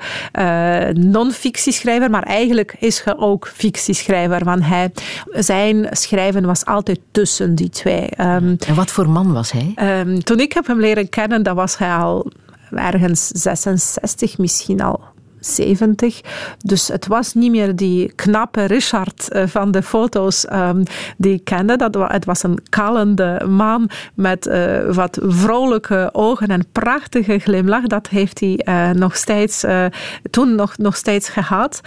non-fictieschrijver, maar eigenlijk is hij ook fictieschrijver, want hij, zijn schrijven was altijd tussen die twee. Um, en wat voor man was hij? Um, toen ik heb hem leren kennen, dat was hij al ergens 66, misschien al 70. Dus het was niet meer die knappe Richard eh, van de foto's um, die ik kende. Dat, het was een kalende man met uh, wat vrolijke ogen en prachtige glimlach. Dat heeft hij uh, nog steeds, toen nog, nog steeds gehad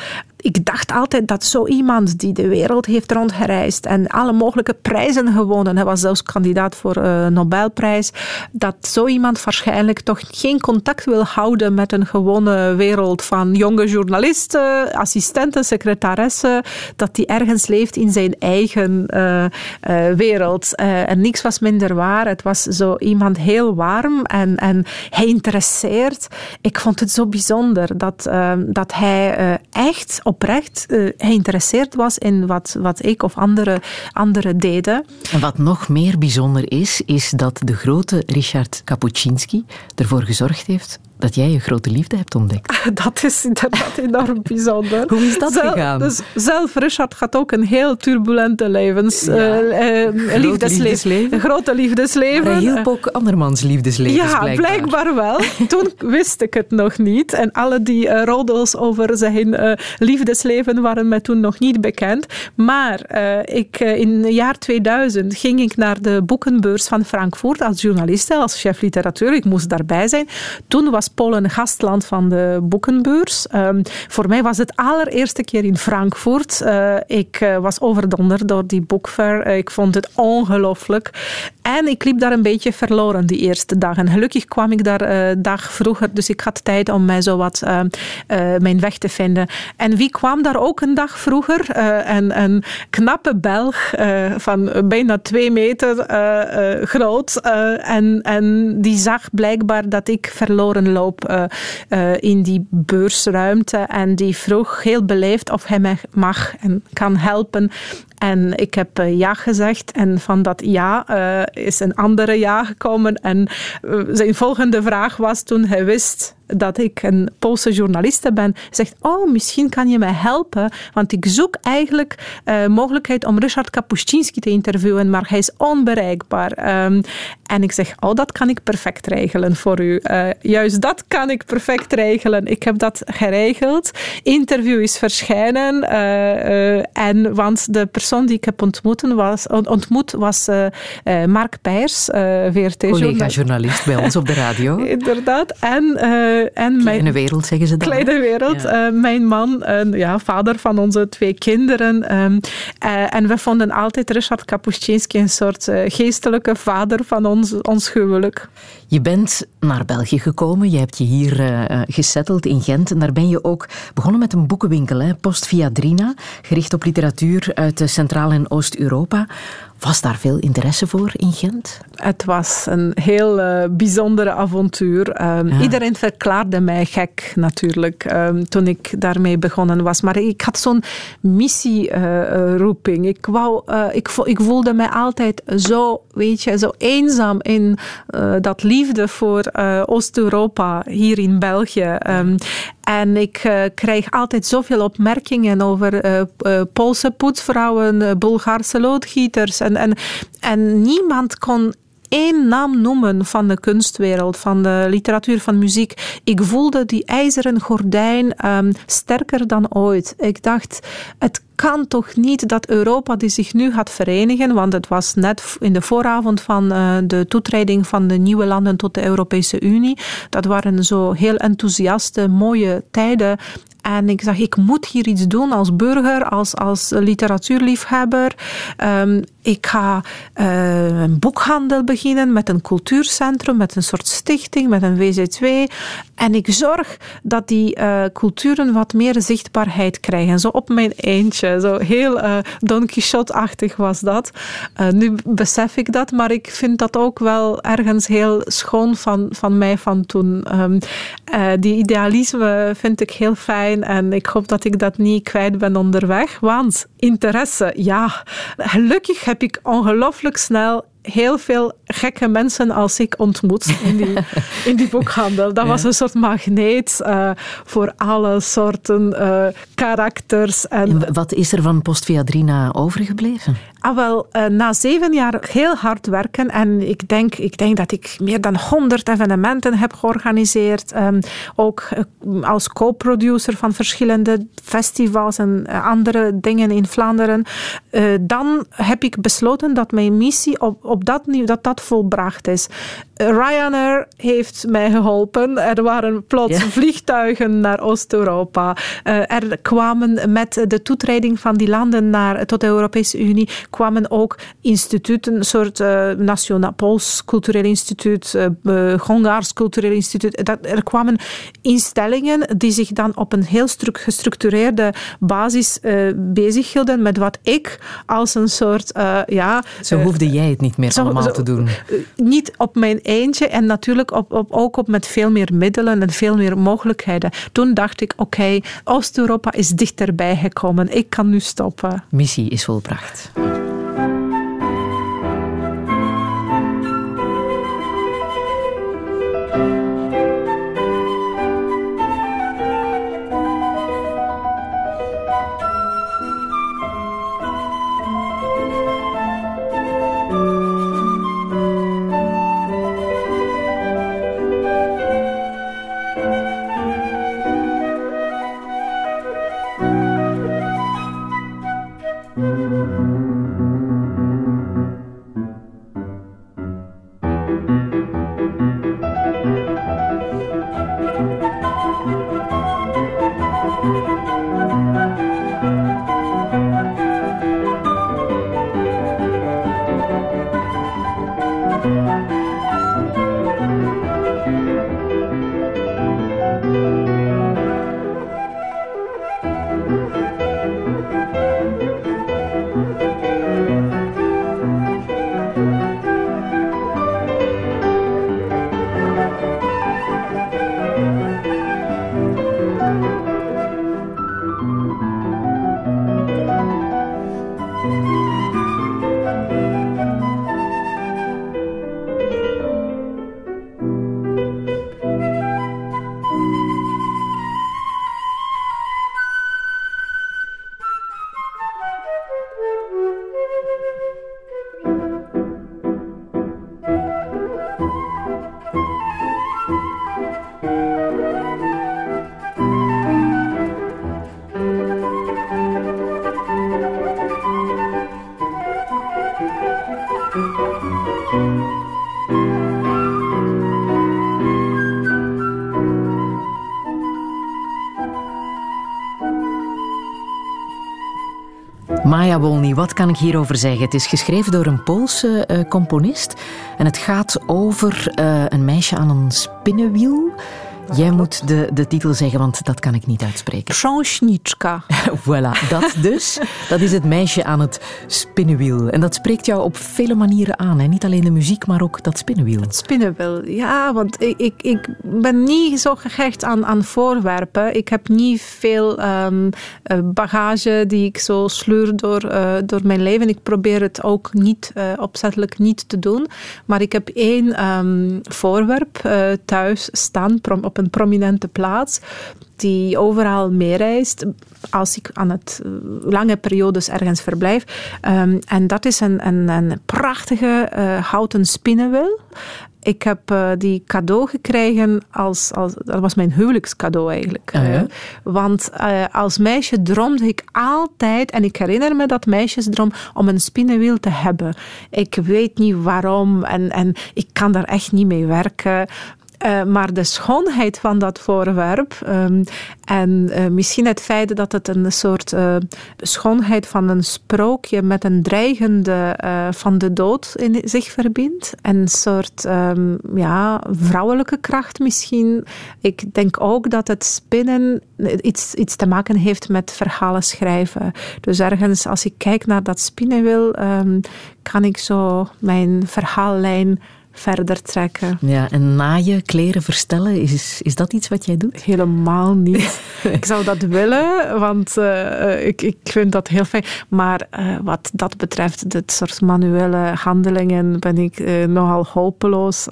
ik dacht altijd dat zo iemand die de wereld heeft rondgereisd en alle mogelijke prijzen gewonnen, hij was zelfs kandidaat voor een Nobelprijs, dat zo iemand waarschijnlijk toch geen contact wil houden met een gewone wereld van jonge journalisten, assistenten, secretaressen, dat die ergens leeft in zijn eigen uh, uh, wereld. En niks was minder waar. Het was zo iemand heel warm en, en geïnteresseerd. Ik vond het zo bijzonder dat, dat hij echt op oprecht uh, geïnteresseerd was in wat, wat ik of anderen andere deden. En wat nog meer bijzonder is, is dat de grote Richard Kapuscinski ervoor gezorgd heeft dat jij je grote liefde hebt ontdekt. Dat is inderdaad enorm bijzonder. Hoe is dat zelf, gegaan? Dus zelf, Richard gaat ook een heel turbulente levens, ja. uh, liefdesleven. Een grote liefdesleven. Maar hij hielp ook andermans liefdesleven. Ja, blijkbaar. blijkbaar. wel. Toen wist ik het nog niet. En alle die uh, roddels over zijn uh, liefdesleven waren mij toen nog niet bekend. Maar ik, in het jaar 2000 ging ik naar de boekenbeurs van Frankfurt als journalist, als chef literatuur. Ik moest daarbij zijn. Toen was Polen gastland van de boekenbeurs. Um, voor mij was het allereerste keer in Frankfurt. Uh, ik uh, was overdonderd door die boekfair. Uh, ik vond het ongelooflijk. En ik liep daar een beetje verloren die eerste dag. En gelukkig kwam ik daar een dag vroeger, dus ik had tijd om mij zo wat mijn weg te vinden. En wie kwam daar ook een dag vroeger? een, een knappe Belg van bijna twee meter groot. en, en die zag blijkbaar dat ik verloren uh, uh, in die beursruimte. En die vroeg heel beleefd of hij mij mag en kan helpen. En ik heb uh, ja gezegd. En van dat ja is een andere ja gekomen. En zijn volgende vraag was toen hij wist dat ik een Poolse journaliste ben, zegt, oh, misschien kan je mij helpen, want ik zoek eigenlijk uh, mogelijkheid om Richard Kapuscinski te interviewen, maar hij is onbereikbaar. Um, en ik zeg, oh, dat kan ik perfect regelen voor u. Uh, juist dat kan ik perfect regelen. Ik heb dat geregeld. Interview is verschijnen. Uh, en, want de persoon die ik heb ontmoet was, ontmoet was Mark Peijers. Collega-journalist bij ons op de radio. Inderdaad. En en Kleine mijn, wereld, zeggen ze dan. Kleine wereld. Ja. Mijn man, ja, vader van onze twee kinderen. Um, uh, en we vonden altijd Richard Kapuscinski een soort geestelijke vader van ons, ons huwelijk. Je bent naar België gekomen, je hebt je hier uh, gesetteld in Gent. En daar ben je ook begonnen met een boekenwinkel, hè, Post Viadrina, gericht op literatuur uit Centraal- en Oost-Europa. Was daar veel interesse voor in Gent? Het was een heel uh, bijzondere avontuur. Um, ja. Iedereen verklaarde mij gek natuurlijk um, toen ik daarmee begonnen was. Maar ik had zo'n missieroeping. Uh, ik, wou, uh, ik, ik voelde mij altijd zo, weet je, zo eenzaam in dat liefde voor Oost-Europa hier in België. Um, En ik uh, krijg altijd zoveel opmerkingen over uh, Poolse poetsvrouwen, Bulgaarse loodgieters. En, en, en niemand kon één naam noemen van de kunstwereld, van de literatuur, van muziek. Ik voelde die ijzeren gordijn um, sterker dan ooit. Ik dacht, het kan toch niet dat Europa die zich nu gaat verenigen, want het was net in de vooravond van uh, de toetreding van de nieuwe landen tot de Europese Unie. Dat waren zo heel enthousiaste, mooie tijden. En ik zag, ik moet hier iets doen als burger, als, als literatuurliefhebber. Um, ik ga uh, een boekhandel beginnen met een cultuurcentrum, met een soort stichting, met een WZW. En ik zorg dat die uh, culturen wat meer zichtbaarheid krijgen. Zo op mijn eentje. Zo heel uh, Don Quixote-achtig was dat. nu besef ik dat, maar ik vind dat ook wel ergens heel schoon van, van mij van toen. Um, die idealisme vind ik heel fijn en ik hoop dat ik dat niet kwijt ben onderweg. Want interesse, ja, gelukkig heb ik ongelooflijk snel heel veel gekke mensen als ik ontmoet in die, in die boekhandel. Dat was een soort magneet uh, voor alle soorten uh, karakters. En, wat is er van Postviadrina overgebleven? Ah, wel, uh, na zeven jaar heel hard werken en ik denk, ik denk dat ik meer dan honderd evenementen heb georganiseerd. Um, ook als co-producer van verschillende festivals en andere dingen in Vlaanderen. dan heb ik besloten dat mijn missie op op dat, dat dat volbracht is. Ryanair heeft mij geholpen. Er waren plots vliegtuigen naar Oost-Europa. Er kwamen met de toetreding van die landen naar, tot de Europese Unie, kwamen ook instituten, een soort uh, nationaal Pools cultureel instituut, uh, Hongaars cultureel instituut. Dat, er kwamen instellingen die zich dan op een heel gestructureerde basis bezighielden met wat ik als een soort, ja... Zo hoefde jij het niet meer meer allemaal te doen? Niet op mijn eentje en natuurlijk op, op, ook op met veel meer middelen en veel meer mogelijkheden. Toen dacht ik, oké, Oost-Europa is dichterbij gekomen. Ik kan nu stoppen. Missie is volbracht. Wat kan ik hierover zeggen? Het is geschreven door een Poolse uh, componist en het gaat over uh, een meisje aan een spinnenwiel Jij moet de, de titel zeggen, want dat kan ik niet uitspreken. Książniczka. voilà, dat dus. Dat is het meisje aan het spinnenwiel. En dat spreekt jou op vele manieren aan. Hè? Niet alleen de muziek, maar ook dat spinnenwiel. Het spinnenwiel, ja. Want ik, ik, ik ben niet zo gehecht aan, aan voorwerpen. Ik heb niet veel um, bagage die ik zo sleur door, uh, door mijn leven. Ik probeer het ook niet uh, opzettelijk niet te doen. Maar ik heb één um, voorwerp thuis staan op een prominente plaats, die overal meereist als ik aan het eh, lange periodes ergens verblijf. Um, en dat is een, een, een prachtige uh, houten spinnenwiel. Ik heb uh, die cadeau gekregen als, als... Dat was mijn huwelijkscadeau eigenlijk. Ah, ja? want uh, als meisje droomde ik altijd... En ik herinner me dat meisjesdroom om een spinnenwiel te hebben. Ik weet niet waarom en, en ik kan daar echt niet mee werken. Uh, maar de schoonheid van dat voorwerp um, en uh, misschien het feit dat het een soort uh, schoonheid van een sprookje met een dreigende van de dood in zich verbindt. En een soort um, ja, vrouwelijke kracht misschien. Ik denk ook dat het spinnen iets, iets te maken heeft met verhalen schrijven. Dus ergens als ik kijk naar dat spinnenwiel, um, kan ik zo mijn verhaallijn verder trekken. Ja, en naaien, kleren verstellen, is, is dat iets wat jij doet? Helemaal niet. ik zou dat willen, want uh, ik, ik vind dat heel fijn. Maar uh, wat dat betreft, dit soort manuele handelingen, ben ik uh, nogal hopeloos.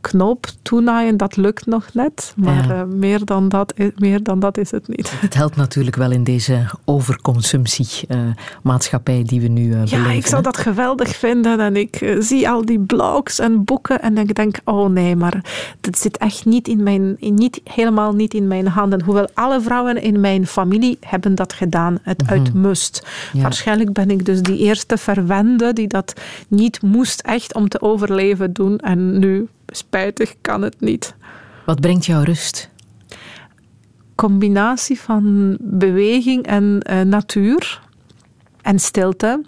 knoop toenaaien, dat lukt nog net. Maar ja. meer, dan dat, meer dan dat is het niet. Het helpt natuurlijk wel in deze overconsumptie-maatschappij die we nu beleven. Ja, ik zou dat geweldig vinden. En ik zie al die blogs en boeken en ik denk, oh nee, maar dat zit echt niet, in mijn, niet helemaal niet in mijn handen. Hoewel alle vrouwen in mijn familie hebben dat gedaan, het -hmm. uit must. Ja. Waarschijnlijk ben ik dus die eerste verwende die dat niet moest echt om te overleven doen en nu, spijtig, kan het niet. Wat brengt jou rust? Combinatie van beweging en uh, natuur en stilte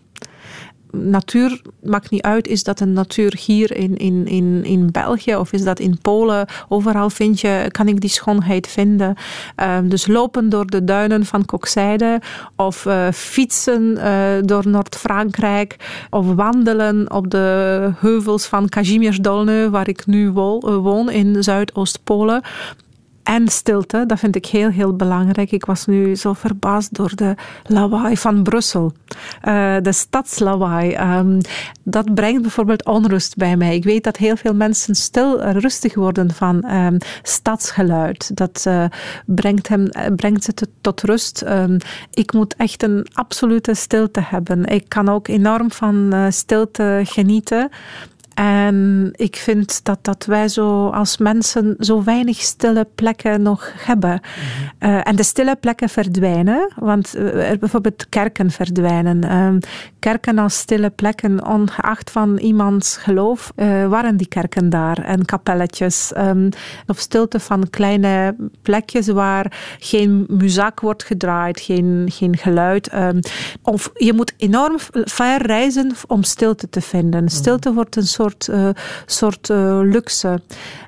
natuur maakt niet uit, is dat een natuur hier in, in, in, in België of is dat in Polen? Overal vind je, kan ik die schoonheid vinden. Um, dus lopen door de duinen van Kokzijde of uh, fietsen uh, door Noord-Frankrijk of wandelen op de heuvels van Kazimierz-Dolny, waar ik nu woon in Zuidoost-Polen en stilte, dat vind ik heel, heel belangrijk. Ik was nu zo verbaasd door de lawaai van Brussel. Uh, de stadslawaai. Um, dat brengt bijvoorbeeld onrust bij mij. Ik weet dat heel veel mensen stil en rustig worden van um, stadsgeluid. Dat uh, brengt, hem, brengt ze tot rust. Um, ik moet echt een absolute stilte hebben. Ik kan ook enorm van stilte genieten. En ik vind dat, dat wij zo als mensen zo weinig stille plekken nog hebben. Mm-hmm. Uh, en de stille plekken verdwijnen, want uh, bijvoorbeeld kerken verdwijnen. Uh, kerken als stille plekken, ongeacht van iemands geloof, waren die kerken daar. En kapelletjes. Um, of stilte van kleine plekjes waar geen muziek wordt gedraaid, geen, geen geluid. Um, of je moet enorm ver reizen om stilte te vinden. Stilte wordt een soort soort, uh, soort uh, luxe.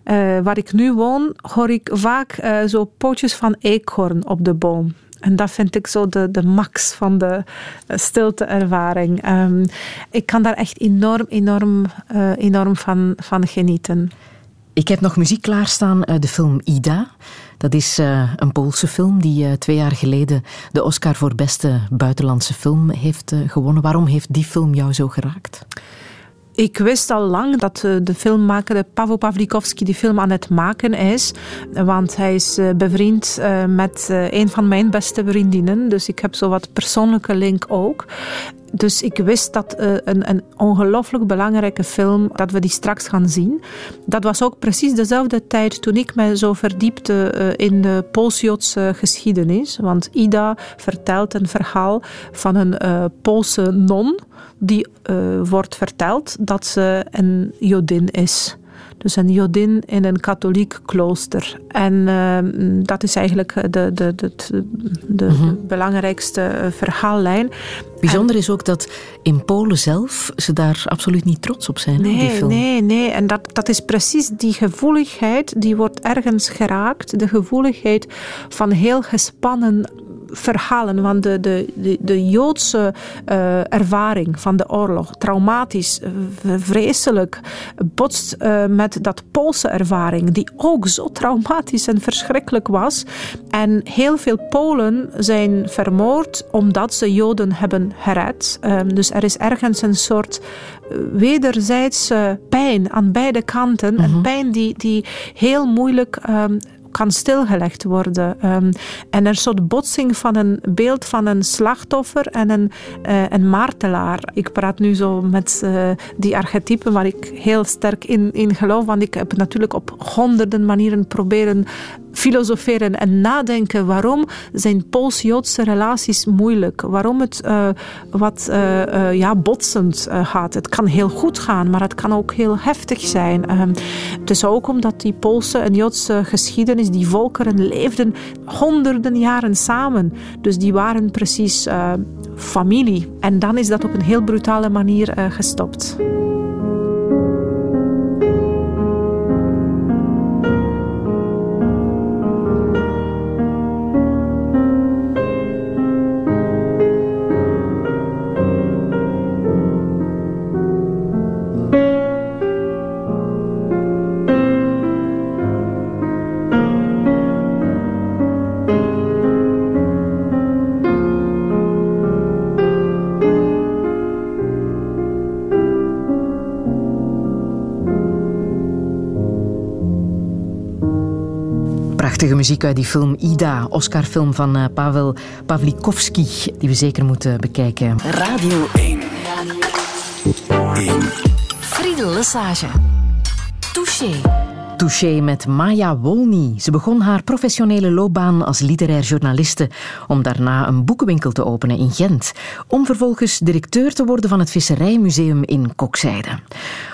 Uh, waar ik nu woon, hoor ik vaak zo pootjes van eekhoorn op de boom. En dat vind ik zo de, de max van de stilteervaring. Um, ik kan daar echt enorm, enorm, enorm van, van genieten. Ik heb nog muziek klaarstaan, de film Ida. Dat is een Poolse film die twee jaar geleden de Oscar voor beste buitenlandse film heeft gewonnen. Waarom heeft die film jou zo geraakt? Ik wist al lang dat de filmmaker Pavel Pawlikowski die film aan het maken is. Want hij is bevriend met een van mijn beste vriendinnen. Dus ik heb zo wat persoonlijke link ook. Dus ik wist dat een, een ongelooflijk belangrijke film, dat we die straks gaan zien. Dat was ook precies dezelfde tijd toen ik me zo verdiepte in de Pools-Joodse geschiedenis. Want Ida vertelt een verhaal van een Poolse non die wordt verteld dat ze een Jodin is. Dus een jodin in een katholiek klooster. En uh, dat is eigenlijk de, de, de, de, mm -hmm. belangrijkste verhaallijn. Bijzonder en, is ook dat in Polen zelf ze daar absoluut niet trots op zijn. Nee, die film. nee, nee. En dat, dat is precies die gevoeligheid, die wordt ergens geraakt. De gevoeligheid van heel gespannen verhalen. Want de, de, de, de Joodse uh, ervaring van de oorlog, traumatisch, vreselijk, botst uh, met dat Poolse ervaring, die ook zo traumatisch en verschrikkelijk was. En heel veel Polen zijn vermoord omdat ze Joden hebben gered. Um, dus er is ergens een soort wederzijdse pijn aan beide kanten. Een pijn die, die heel moeilijk um, kan stilgelegd worden. Um, en een soort botsing van een beeld van een slachtoffer en een, uh, een martelaar. Ik praat nu zo met uh, die archetypen waar ik heel sterk in, in geloof, want ik heb natuurlijk op honderden manieren proberen filosoferen en nadenken waarom zijn Pools-Joodse relaties moeilijk, waarom het uh, wat uh, uh, ja, botsend gaat. Het kan heel goed gaan, maar het kan ook heel heftig zijn. Ehm, het is ook omdat die Poolse en Joodse geschiedenis, die volkeren leefden honderden jaren samen. Dus die waren precies familie. En dan is dat op een heel brutale manier gestopt. Muziek uit die film Ida, Oscar-film van uh, Pavel Pavlikovski, die we zeker moeten bekijken. Radio 1. Radio 1. Friedel Lesage. Touché. Touché met Maya Wolny. Ze begon haar professionele loopbaan als literair journaliste om daarna een boekenwinkel te openen in Gent, om vervolgens directeur te worden van het Visserijmuseum in Kokzijde.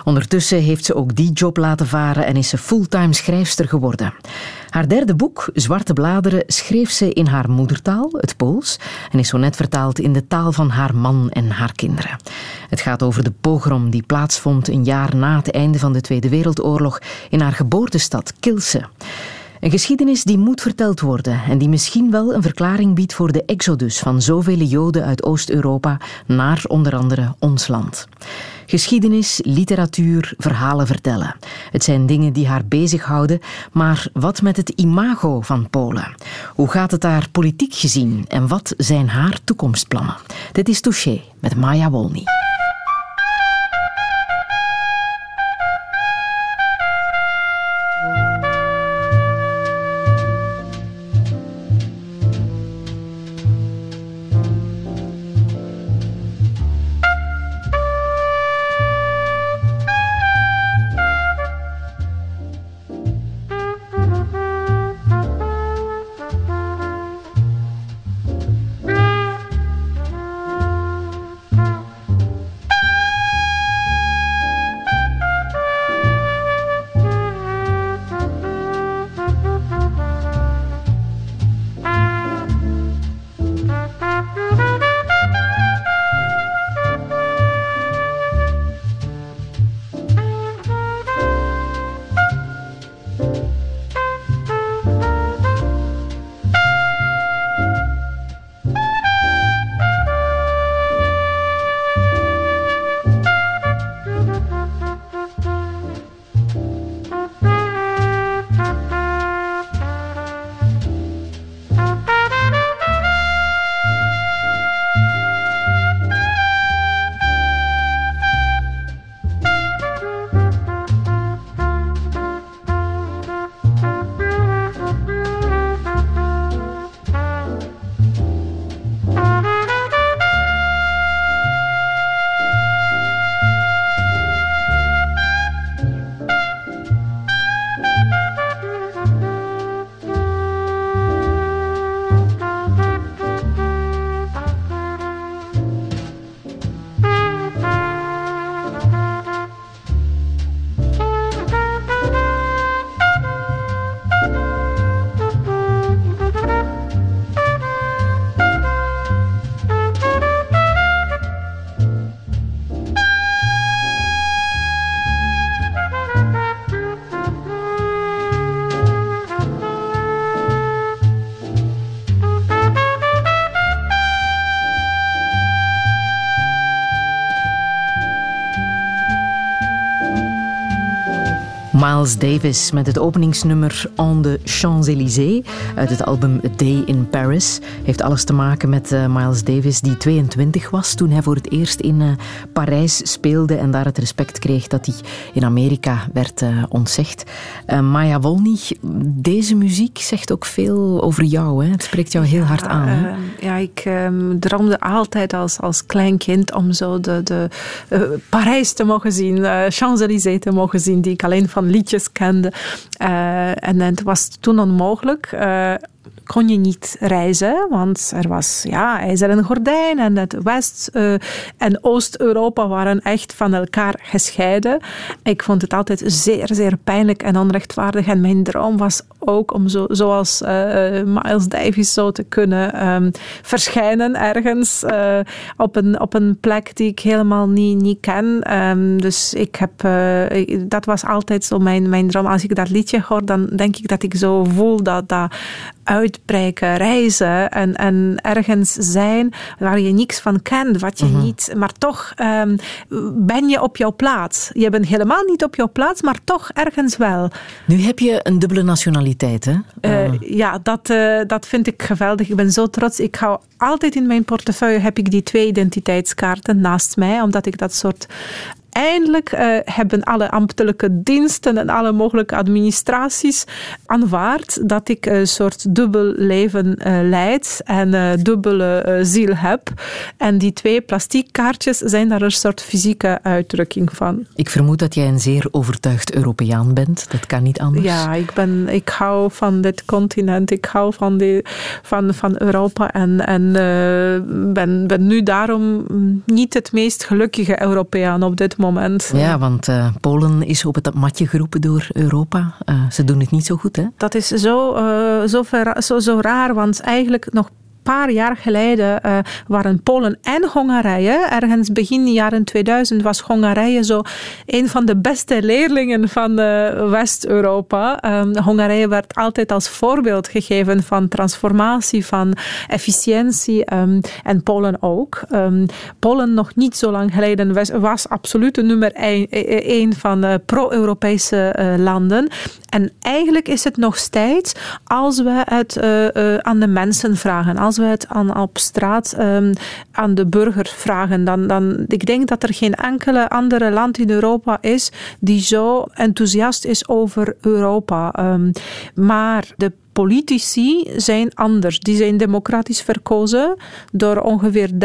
Ondertussen heeft ze ook die job laten varen en is ze fulltime schrijfster geworden. Haar derde boek, Zwarte Bladeren, schreef ze in haar moedertaal, het Pools, en is zo net vertaald in de taal van haar man en haar kinderen. Het gaat over de pogrom die plaatsvond een jaar na het einde van de Tweede Wereldoorlog in haar geboortestad Kilse. Een geschiedenis die moet verteld worden en die misschien wel een verklaring biedt voor de exodus van zoveel Joden uit Oost-Europa naar onder andere ons land. Geschiedenis, literatuur, verhalen vertellen. Het zijn dingen die haar bezighouden, maar wat met het imago van Polen? Hoe gaat het daar politiek gezien en wat zijn haar toekomstplannen? Dit is Touché met Maya Wolny. Miles Davis met het openingsnummer On the Champs-Élysées uit het album A Day in Paris. Heeft alles te maken met uh, Miles Davis, die 22 was toen hij voor het eerst in uh, Parijs speelde en daar het respect kreeg dat hij in Amerika werd uh, ontzegd. Maya Wolny, deze muziek zegt ook veel over jou. Hè? Het spreekt jou heel ja, hard aan. Hè? ja, ik um, droomde altijd als, als klein kind om zo de, de Parijs te mogen zien, Champs-Élysées te mogen zien, die ik alleen van liedjes kende. Uh, en het was toen onmogelijk. Kon je niet reizen, want er was ja, ijzeren gordijn en het West- uh, en Oost-Europa waren echt van elkaar gescheiden. Ik vond het altijd zeer, zeer pijnlijk en onrechtvaardig. En mijn droom was ook om zo, zoals uh, Miles Davis zo te kunnen um, verschijnen ergens uh, op, een, op een plek die ik helemaal niet, niet ken. Um, dus ik heb, dat was altijd zo mijn, mijn droom. Als ik dat liedje hoor, dan denk ik dat ik zo voel dat dat uitbreken, reizen en, en ergens zijn waar je niks van kent, wat je mm-hmm. niet, maar toch um, ben je op jouw plaats. Je bent helemaal niet op jouw plaats, maar toch ergens wel. Nu heb je een dubbele nationaliteit, hè? Uh, ja, dat, uh, dat vind ik geweldig. Ik ben zo trots. Ik hou altijd in mijn portefeuille heb ik die twee identiteitskaarten naast mij, omdat ik dat soort eindelijk uh, hebben alle ambtelijke diensten en alle mogelijke administraties aanvaard dat ik een soort dubbel leven uh, leid en uh, dubbele ziel heb. En die twee plastiekkaartjes zijn daar een soort fysieke uitdrukking van. Ik vermoed dat jij een zeer overtuigd Europeaan bent. Dat kan niet anders. Ja, ik, ben, ik hou van dit continent. Ik hou van, die, van, van Europa en, en ben, ben nu daarom niet het meest gelukkige Europeaan op dit moment moment. Ja, want uh, Polen is op het matje geroepen door Europa. Uh, ze doen het niet zo goed, hè? Dat is zo, uh, zo, zo, zo raar, want eigenlijk nog paar jaar geleden uh, waren Polen en Hongarije, ergens begin jaren 2000 was Hongarije zo een van de beste leerlingen van uh, West-Europa. Um, Hongarije werd altijd als voorbeeld gegeven van transformatie, van efficiëntie um, en Polen ook. Um, Polen nog niet zo lang geleden was, absoluut nummer één van de pro-Europese landen. En eigenlijk is het nog steeds als we het aan de mensen vragen, we het aan, op straat um, aan de burger vragen, dan, dan ik denk dat er geen enkele andere land in Europa is die zo enthousiast is over Europa. Um, maar de politici zijn anders. Die zijn democratisch verkozen door ongeveer 30%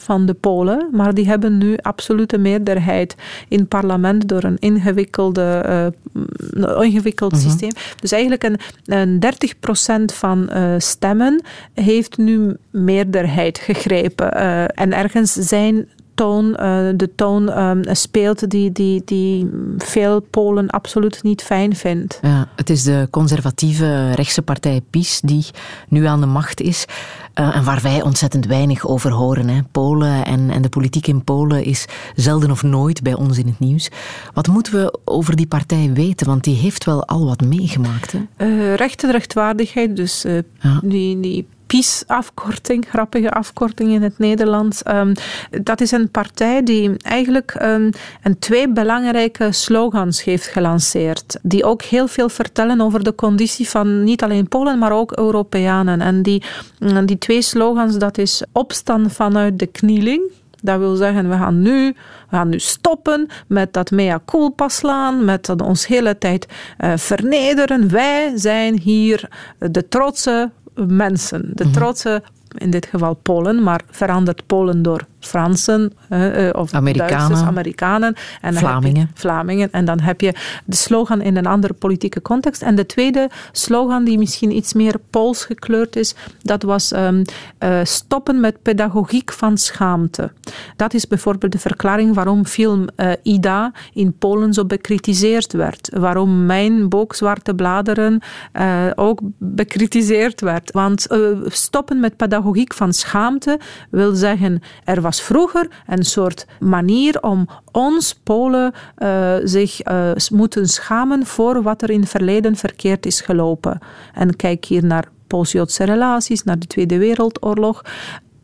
van de Polen, maar die hebben nu absolute meerderheid in het parlement door een ingewikkelde, uh, ingewikkeld -hmm. systeem. Dus eigenlijk een, een 30% van uh, stemmen heeft nu meerderheid gegrepen. Uh, en ergens zijn toon, uh, de toon um, speelt die, die, die veel Polen absoluut niet fijn vindt. Ja, het is de conservatieve rechtse partij PiS die nu aan de macht is. Uh, en waar wij ontzettend weinig over horen. Hè. Polen en, en de politiek in Polen is zelden of nooit bij ons in het nieuws. Wat moeten we over die partij weten? Want die heeft wel al wat meegemaakt. Hè? Uh, recht en rechtvaardigheid, dus ja. die, die PiS-afkorting, grappige afkorting in het Nederlands. Um, dat is een partij die eigenlijk um, een twee belangrijke slogans heeft gelanceerd. Die ook heel veel vertellen over de conditie van niet alleen Polen, maar ook Europeanen. En die, die twee slogans, dat is opstaan vanuit de knieling. Dat wil zeggen, we gaan nu, we gaan nu stoppen met dat mea culpa slaan, met dat ons hele tijd uh, vernederen. Wij zijn hier de trotse mensen, de trotse, in dit geval Polen, maar verandert Polen door Fransen uh, of Amerikanen. Duitsers, Amerikanen. En Vlamingen. Vlamingen. En dan heb je de slogan in een andere politieke context. En de tweede slogan, die misschien iets meer Pools gekleurd is, dat was um, uh, stoppen met pedagogiek van schaamte. Dat is bijvoorbeeld de verklaring waarom film uh, Ida in Polen zo bekritiseerd werd. Waarom mijn boek Zwarte Bladeren ook bekritiseerd werd. Want stoppen met pedagogiek van schaamte wil zeggen, er was vroeger een soort manier om ons Polen uh, zich uh, moeten schamen voor wat er in het verleden verkeerd is gelopen. En kijk hier naar Pools-Joodse relaties, naar de Tweede Wereldoorlog.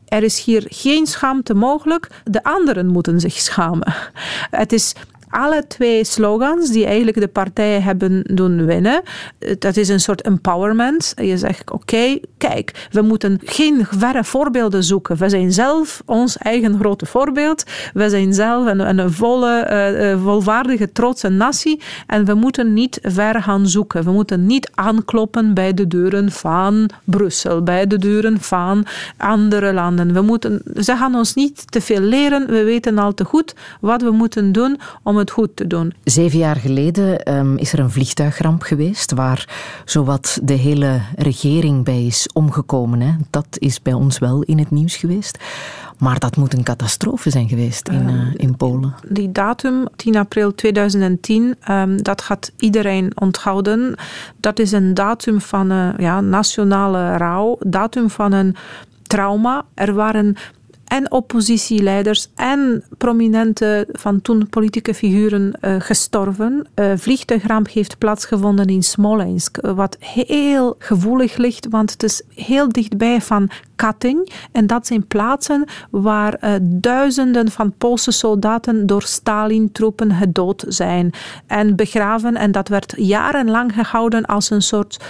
Er is hier geen schaamte mogelijk. De anderen moeten zich schamen. Het is alle twee slogans die eigenlijk de partijen hebben doen winnen, eh, dat is een soort empowerment. Je zegt, oké, kijk, we moeten geen verre voorbeelden zoeken. We zijn zelf ons eigen grote voorbeeld. We zijn zelf een, een volle, uh, volwaardige, trotse natie. En we moeten niet ver gaan zoeken. We moeten niet aankloppen bij de deuren van Brussel, bij de deuren van andere landen. We moeten, ze gaan ons niet te veel leren. We weten al te goed wat we moeten doen om het goed te doen. Zeven jaar geleden um, is er een vliegtuigramp geweest waar zowat de hele regering bij is omgekomen. Hè. Dat is bij ons wel in het nieuws geweest. Maar dat moet een catastrofe zijn geweest in, uh, in Polen. Die datum, 10 april 2010, um, ehm, dat gaat iedereen onthouden. Dat is een datum van uh, ja, nationale rouw, datum van een trauma. Er waren en oppositieleiders en prominente van toen politieke figuren uh, gestorven. Uh, vliegtuigramp heeft plaatsgevonden in Smolensk, wat heel gevoelig ligt, want het is heel dichtbij van Katyn. En dat zijn plaatsen waar uh, duizenden van Poolse soldaten door Stalin-troepen gedood zijn en begraven. En dat werd jarenlang gehouden als een soort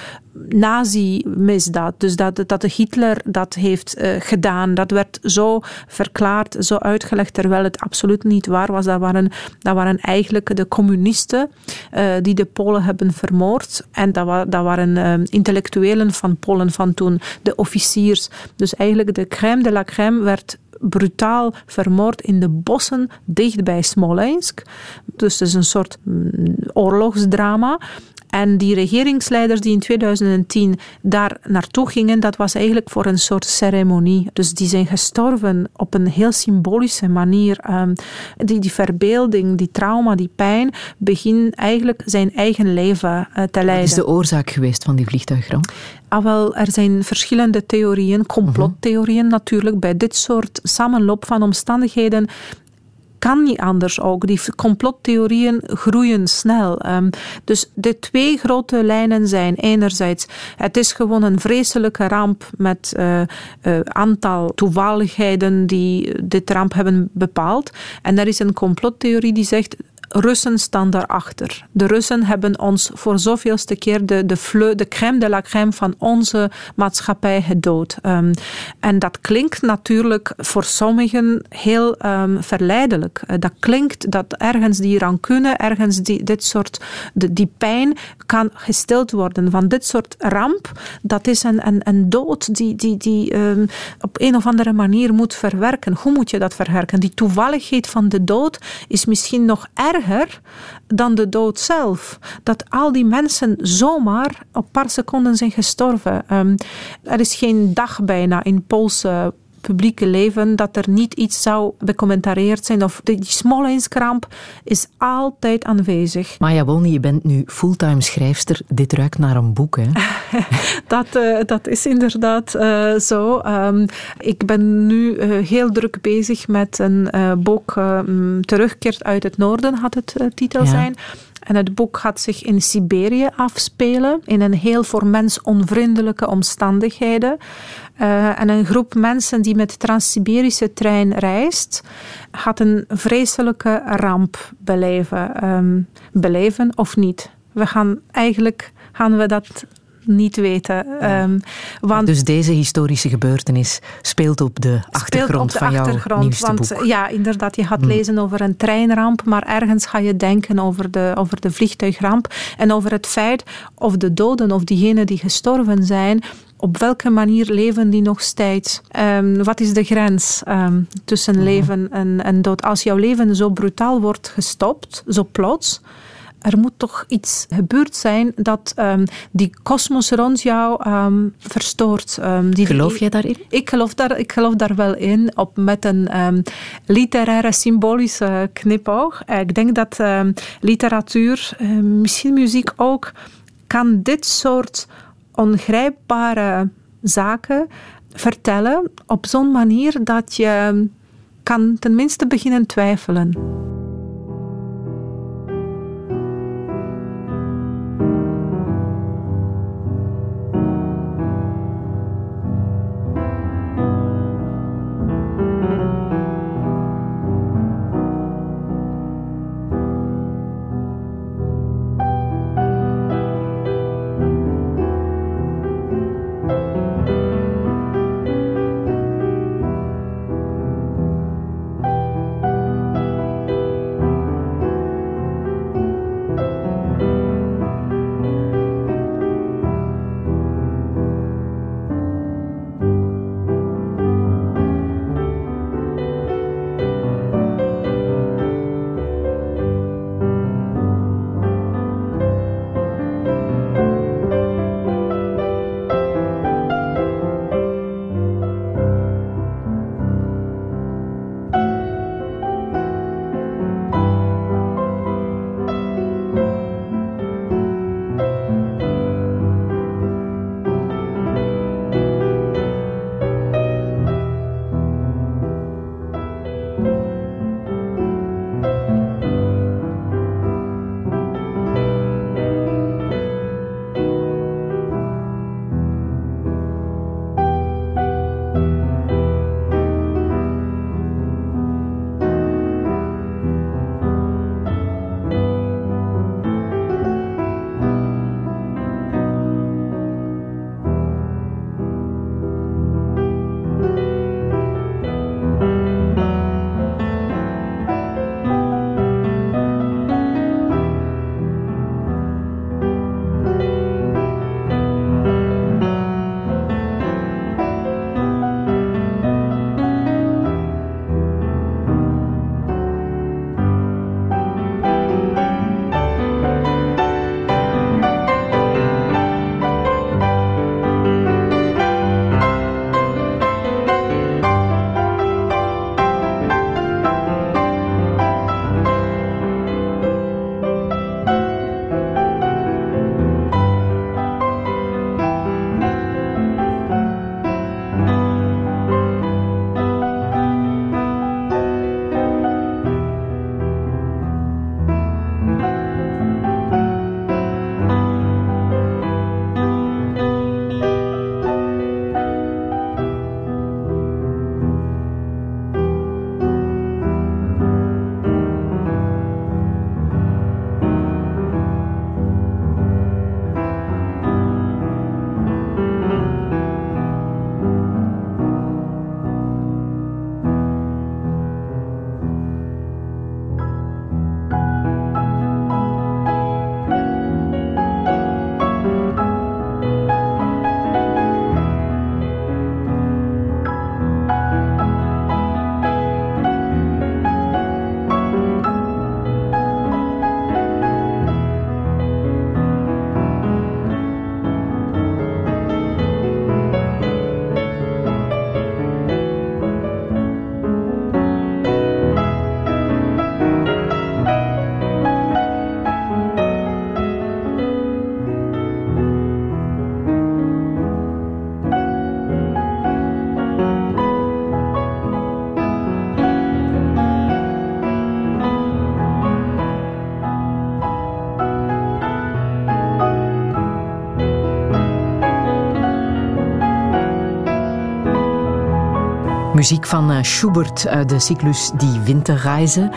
nazi-misdaad. Dus dat, dat Hitler dat heeft uh, gedaan. Dat werd zo verklaard, zo uitgelegd, terwijl het absoluut niet waar was. Dat waren, dat waren eigenlijk de communisten uh, die de Polen hebben vermoord. En dat, wa dat waren intellectuelen van Polen van toen, de officiers. Dus eigenlijk de crème de la crème werd brutaal vermoord in de bossen dicht bij Smolensk. Dus het is een soort mm, oorlogsdrama. En die regeringsleiders die in 2010 daar naartoe gingen, dat was eigenlijk voor een soort ceremonie. Dus die zijn gestorven op een heel symbolische manier. Um, die, die verbeelding, die trauma, die pijn, begint eigenlijk zijn eigen leven uh, te leiden. Wat is de oorzaak geweest van die vliegtuigramp? Ah, wel, er zijn verschillende theorieën, complottheorieën natuurlijk. Bij dit soort samenloop van omstandigheden kan niet anders ook. Die complottheorieën groeien snel. Um, dus de twee grote lijnen zijn enerzijds, het is gewoon een vreselijke ramp met uh, aantal toevalligheden die dit ramp hebben bepaald. En er is een complottheorie die zegt Russen staan daarachter. De Russen hebben ons voor zoveelste keer de, de, de crème de la crème van onze maatschappij gedood. Um, en dat klinkt natuurlijk voor sommigen heel um, verleidelijk. Uh, dat klinkt dat ergens die rancune, ergens die, dit soort, de, die pijn kan gestild worden. Van dit soort ramp, dat is een, een, een dood die, die, die um, op een of andere manier moet verwerken. Hoe moet je dat verwerken? Die toevalligheid van de dood is misschien nog erger dan de dood zelf. Dat al die mensen zomaar op een paar seconden zijn gestorven. Um, er is geen dag bijna in Poolse publieke leven dat er niet iets zou becommentarieerd zijn. Of die Smolenskramp is altijd aanwezig. Maya Wolny, je bent nu fulltime schrijfster. Dit ruikt naar een boek, hè? dat, uh, dat is inderdaad uh, zo. Um, ik ben nu uh, heel druk bezig met een boek um, Terugkeert uit het Noorden, had het titel ja. zijn. En het boek gaat zich in Siberië afspelen, in een heel voor mens onvriendelijke omstandigheden. Uh, en een groep mensen die met de Trans-Siberische trein reist, gaat een vreselijke ramp beleven. Um, beleven of niet. We gaan eigenlijk gaan we dat niet weten. Ja. Um, want dus deze historische gebeurtenis speelt op de achtergrond op de van achtergrond, jouw nieuwste want, boek. Ja, inderdaad. Je gaat hmm. lezen over een treinramp, maar ergens ga je denken over de, over de vliegtuigramp en over het feit of de doden of diegenen die gestorven zijn, op welke manier leven die nog steeds? Um, wat is de grens um, tussen hmm. leven en, en dood? Als jouw leven zo brutaal wordt gestopt, zo plots, er moet toch iets gebeurd zijn dat um, die kosmos rond jou um, verstoort. Um, die, geloof jij daarin? Ik geloof daar, ik geloof daar wel in, op, met een literaire, symbolische knipoog. Ik denk dat literatuur, misschien muziek ook, kan dit soort ongrijpbare zaken vertellen op zo'n manier dat je kan tenminste beginnen twijfelen. Muziek van uh, Schubert uit de cyclus Die Winterreise.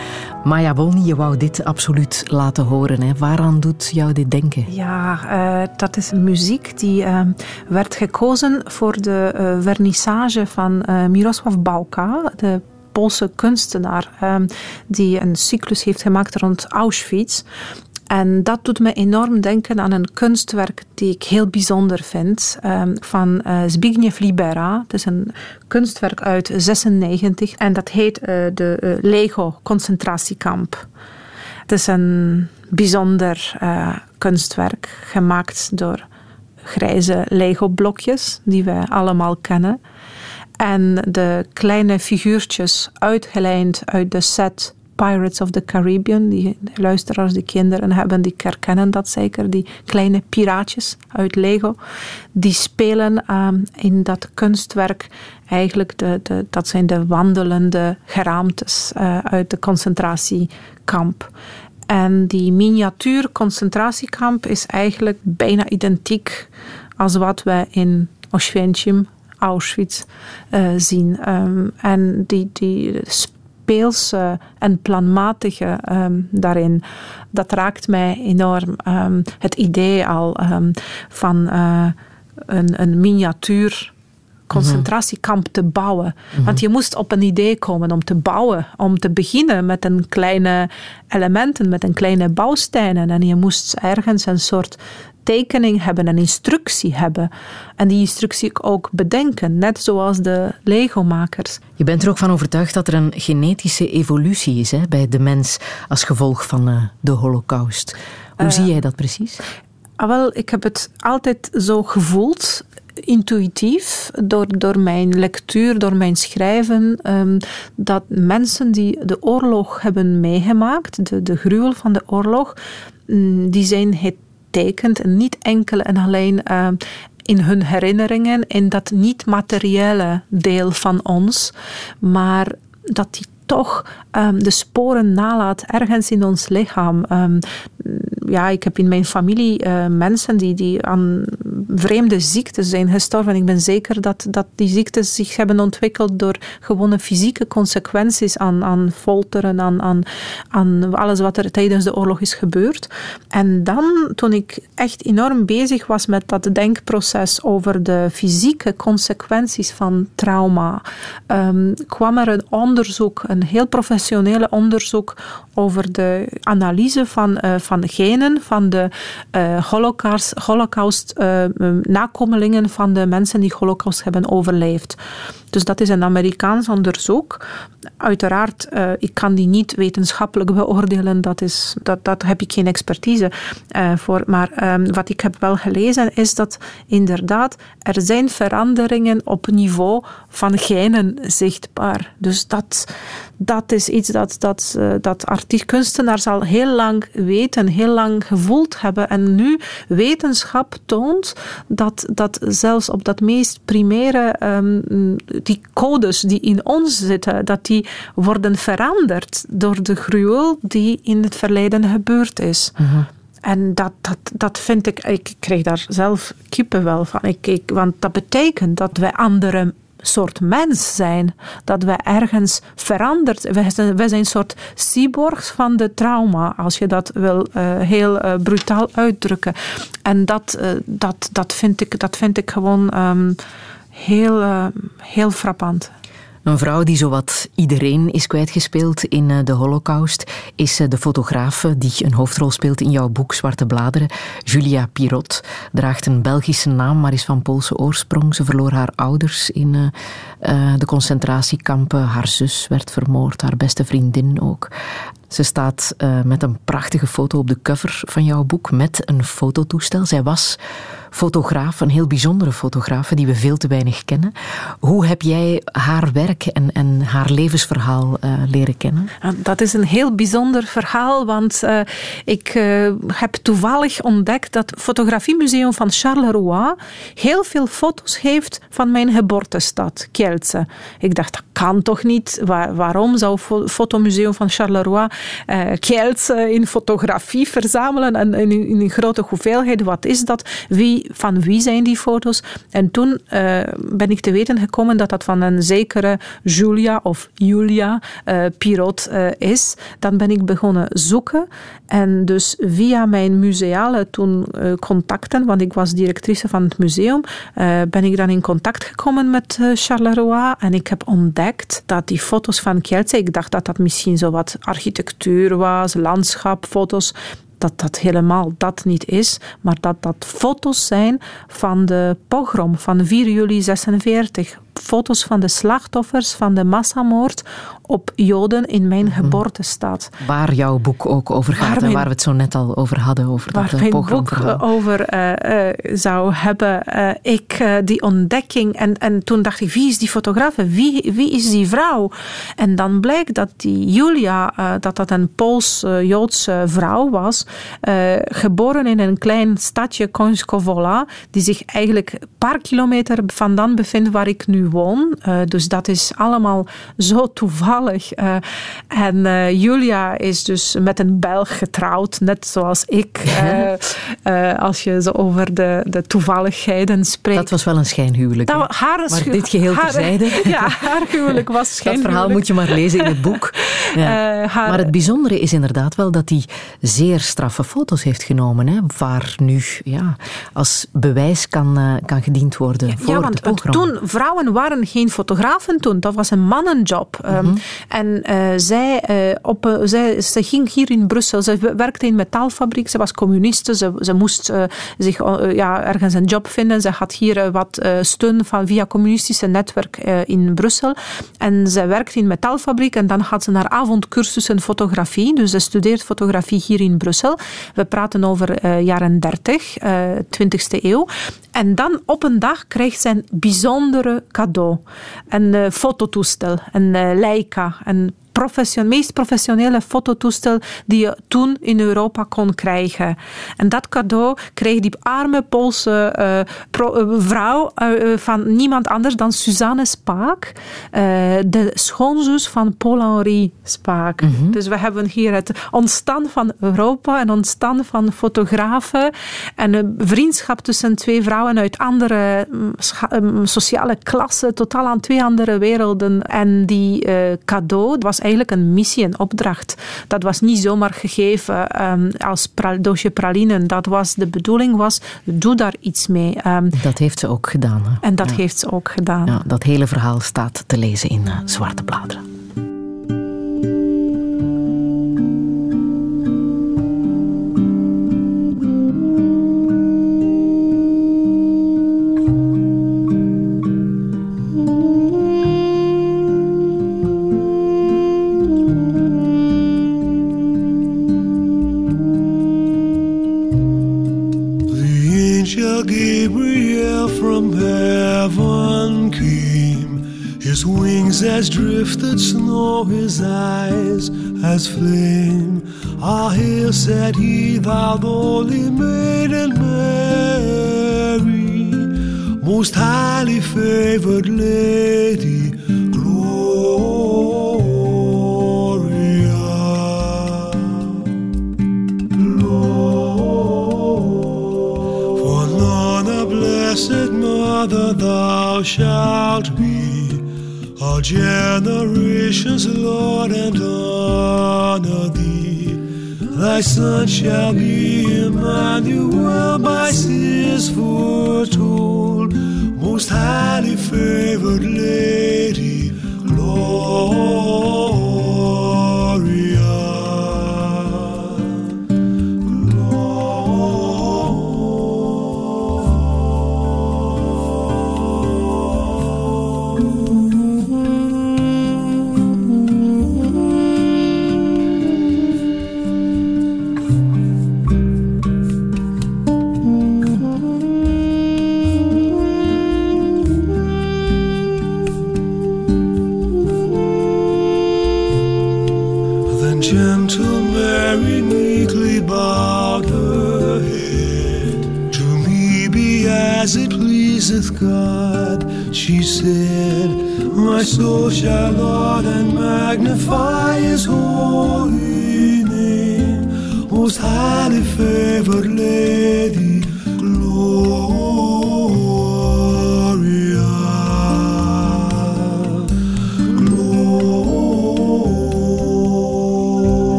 Maya Wolny, je wou dit absoluut laten horen. Hè? Waaraan doet jou dit denken? Ja, uh, dat is muziek die uh, werd gekozen voor de vernissage van Mirosław Bałka, de Poolse kunstenaar, die een cyclus heeft gemaakt rond Auschwitz. En dat doet me enorm denken aan een kunstwerk die ik heel bijzonder vind, um, van uh, Zbigniew Libera. Het is een kunstwerk uit 96 en dat heet uh, de uh, Lego concentratiekamp. Het is een bijzonder kunstwerk gemaakt door grijze Lego-blokjes die wij allemaal kennen. En de kleine figuurtjes uitgelijnd uit de set Pirates of the Caribbean. Die luisteraars, die kinderen hebben, die herkennen dat zeker. Die kleine piraatjes uit Lego. Die spelen um, in dat kunstwerk eigenlijk, de, de, dat zijn de wandelende geraamtes uh, uit de concentratiekamp. En die miniatuur concentratiekamp is eigenlijk bijna identiek als wat we in Auschwitz, Auschwitz uh, zien. Um, en die, die speelse en planmatige um, daarin. Dat raakt mij enorm. Um, het idee al um, van uh, een, een miniatuur concentratiekamp te bouwen. Mhm. Want je moest op een idee komen om te bouwen, om te beginnen met een kleine elementen, met een kleine bouwstenen. En je moest ergens een soort tekening hebben, een instructie hebben. En die instructie ook bedenken, net zoals de Lego-makers. Je bent er ook van overtuigd dat er een genetische evolutie is hè, bij de mens als gevolg van uh, de Holocaust. Hoe uh, zie jij dat precies? Ah, wel, ik heb het altijd zo gevoeld intuïtief door, door mijn lectuur, door mijn schrijven, um, dat mensen die de oorlog hebben meegemaakt, de, de gruwel van de oorlog, um, die zijn het betekent. niet enkel en alleen uh, in hun herinneringen, in dat niet-materiële deel van ons, maar dat die toch um, de sporen nalaat ergens in ons lichaam. Um, ja, ik heb in mijn familie uh, mensen die, die aan vreemde ziektes zijn gestorven. Ik ben zeker dat, dat die ziektes zich hebben ontwikkeld door gewone fysieke consequenties aan, aan folteren, aan, aan, aan alles wat er tijdens de oorlog is gebeurd. En dan, toen ik echt enorm bezig was met dat denkproces over de fysieke consequenties van trauma, um, kwam er een onderzoek, een heel professionele onderzoek over de analyse van, uh, van van de uh, holocaust, holocaust nakomelingen van de mensen die holocaust hebben overleefd. Dus dat is een Amerikaans onderzoek. Uiteraard, uh, ik kan die niet wetenschappelijk beoordelen, dat, is, dat, dat heb ik geen expertise uh, voor. Maar um, wat ik heb wel gelezen is dat inderdaad er zijn veranderingen op niveau van genen zichtbaar. Dus dat, dat is iets dat, dat, uh, dat kunstenaars al heel lang weten, heel lang gevoeld hebben. En nu wetenschap toont dat, dat zelfs op dat meest primaire um, die codes die in ons zitten, dat die worden veranderd door de gruwel die in het verleden gebeurd is. Mhm. En dat, dat, dat vind ik, ik krijg daar zelf kippenwel van. Ik, ik, want dat betekent dat wij andere soort mens zijn. Dat wij ergens veranderd wij zijn. Wij zijn een soort cyborgs van de trauma, als je dat wil uh, heel uh, brutaal uitdrukken. En dat, uh, dat, dat, vind, ik, dat vind ik gewoon um, heel, uh, heel frappant. Een vrouw die zowat iedereen is kwijtgespeeld in eh, de Holocaust is eh, de fotograaf die een hoofdrol speelt in jouw boek Zwarte Bladeren. Julia Pirot draagt een Belgische naam, maar is van Poolse oorsprong. Ze verloor haar ouders in de concentratiekampen. Haar zus werd vermoord, haar beste vriendin ook. Ze staat uh, met een prachtige foto op de cover van jouw boek met een fototoestel. Zij was fotograaf, een heel bijzondere fotograaf die we veel te weinig kennen. Hoe heb jij haar werk en, en haar levensverhaal uh, leren kennen? Dat is een heel bijzonder verhaal, want uh, ik heb toevallig ontdekt dat het Fotografiemuseum van Charleroi heel veel foto's heeft van mijn geboortestad, Kielce. Ik dacht, dat kan toch niet? Waar, waarom zou het Fotomuseum van Charleroi uh, in fotografie verzamelen en in, een grote hoeveelheid. Wat is dat? Wie, van wie zijn die foto's? En toen ben ik te weten gekomen dat dat van een zekere Julia of Julia Pirot is. Dan ben ik begonnen zoeken en dus via mijn museale toen contacten, want ik was directrice van het museum, ben ik dan in contact gekomen met Charleroi en ik heb ontdekt dat die foto's van Kielce, ik dacht dat dat misschien zo wat architectuur was, landschapfoto's, dat dat helemaal dat niet is, maar dat dat foto's zijn van de pogrom van 4 juli 46 foto's van de slachtoffers van de massamoord op Joden in mijn mhm. geboortestad. Waar jouw boek ook over gaat en waar we het zo net al over hadden. Over waar dat mijn boek over uh, uh, zou hebben. Uh, ik, die ontdekking. En, en toen dacht ik, wie is die fotograaf? Wie, wie is die vrouw? En dan blijkt dat die Julia, dat dat een Pools-Joodse vrouw was. geboren in een klein stadje Konskovola. Die zich eigenlijk een paar kilometer vandaan bevindt waar ik nu woon. dus dat is allemaal zo toevallig uh, en uh, Julia is dus met een Belg getrouwd, net zoals ik. Als je zo over de, de toevalligheden spreekt. Dat was wel een schijnhuwelijk. Dat, haar maar dit geheel haar, terzijde. Ja, haar huwelijk was schijnhuwelijk. Dat verhaal moet je maar lezen in het boek. Ja. Haar, maar het bijzondere is inderdaad wel dat hij zeer straffe foto's heeft genomen. Hè, waar nu ja, als bewijs kan, kan gediend worden voor ja, want, want toen, vrouwen waren geen fotografen toen. Dat was een mannenjob. Mm en uh, zij, uh, op, uh, zij, ze ging hier in Brussel. Ze werkte in een metaalfabriek. Ze was communiste. Ze, ze moest zich ja, ergens een job vinden. Ze had hier wat steun van via communistische netwerk in Brussel. En ze werkte in een metaalfabriek. En dan had ze haar avondcursussen fotografie. Dus ze studeert fotografie hier in Brussel. We praten over jaren 30, 20e eeuw. En dan op een dag krijgt ze een bijzondere cadeau. Een fototoestel, een Leica, een profession, meest professionele fototoestel die je toen in Europa kon krijgen. En dat cadeau kreeg die arme Poolse uh, vrouw uh, van niemand anders dan Suzanne Spaak, de schoonzus van Paul-Henri Spaak. Mm -hmm. Dus we hebben hier het ontstaan van Europa en ontstaan van fotografen en een vriendschap tussen twee vrouwen uit andere um, sociale klassen, totaal aan twee andere werelden. En die cadeau was eigenlijk een missie, een opdracht. Dat was niet zomaar gegeven um, als doosje pralinen. Dat was, de bedoeling was, doe daar iets mee. Um, dat heeft ze ook gedaan. Hè? En dat heeft ze ook gedaan. Ja, dat hele verhaal staat te lezen in uh, Zwarte Bladeren. Shall be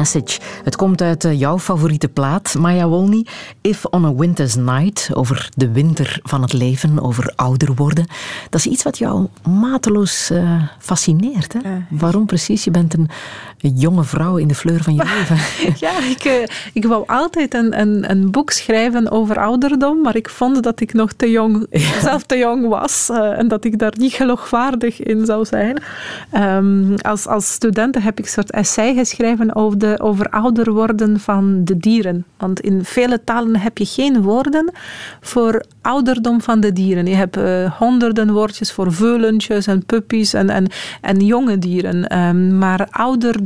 Message. Het komt uit eh, jouw favoriete plaat, Maya Wolny. If on a Winter's Night, over de winter van het leven, over ouder worden. Dat is iets wat jou mateloos uh, fascineert. Hè? Waarom precies? Je bent een jonge vrouw in de fleur van je leven. ja, ik, uh, ik wou altijd een, een, een, boek schrijven over ouderdom, maar ik vond dat ik nog te jong, zelf te jong was en dat ik daar niet geloofwaardig in zou zijn. Um, als, als student heb ik soort essay geschreven over, de, over ouder worden van de dieren. Want in vele talen heb je geen woorden voor ouderdom van de dieren. Je hebt uh, honderden woordjes voor veulentjes en puppies en, en, en jonge dieren. Um, maar ouder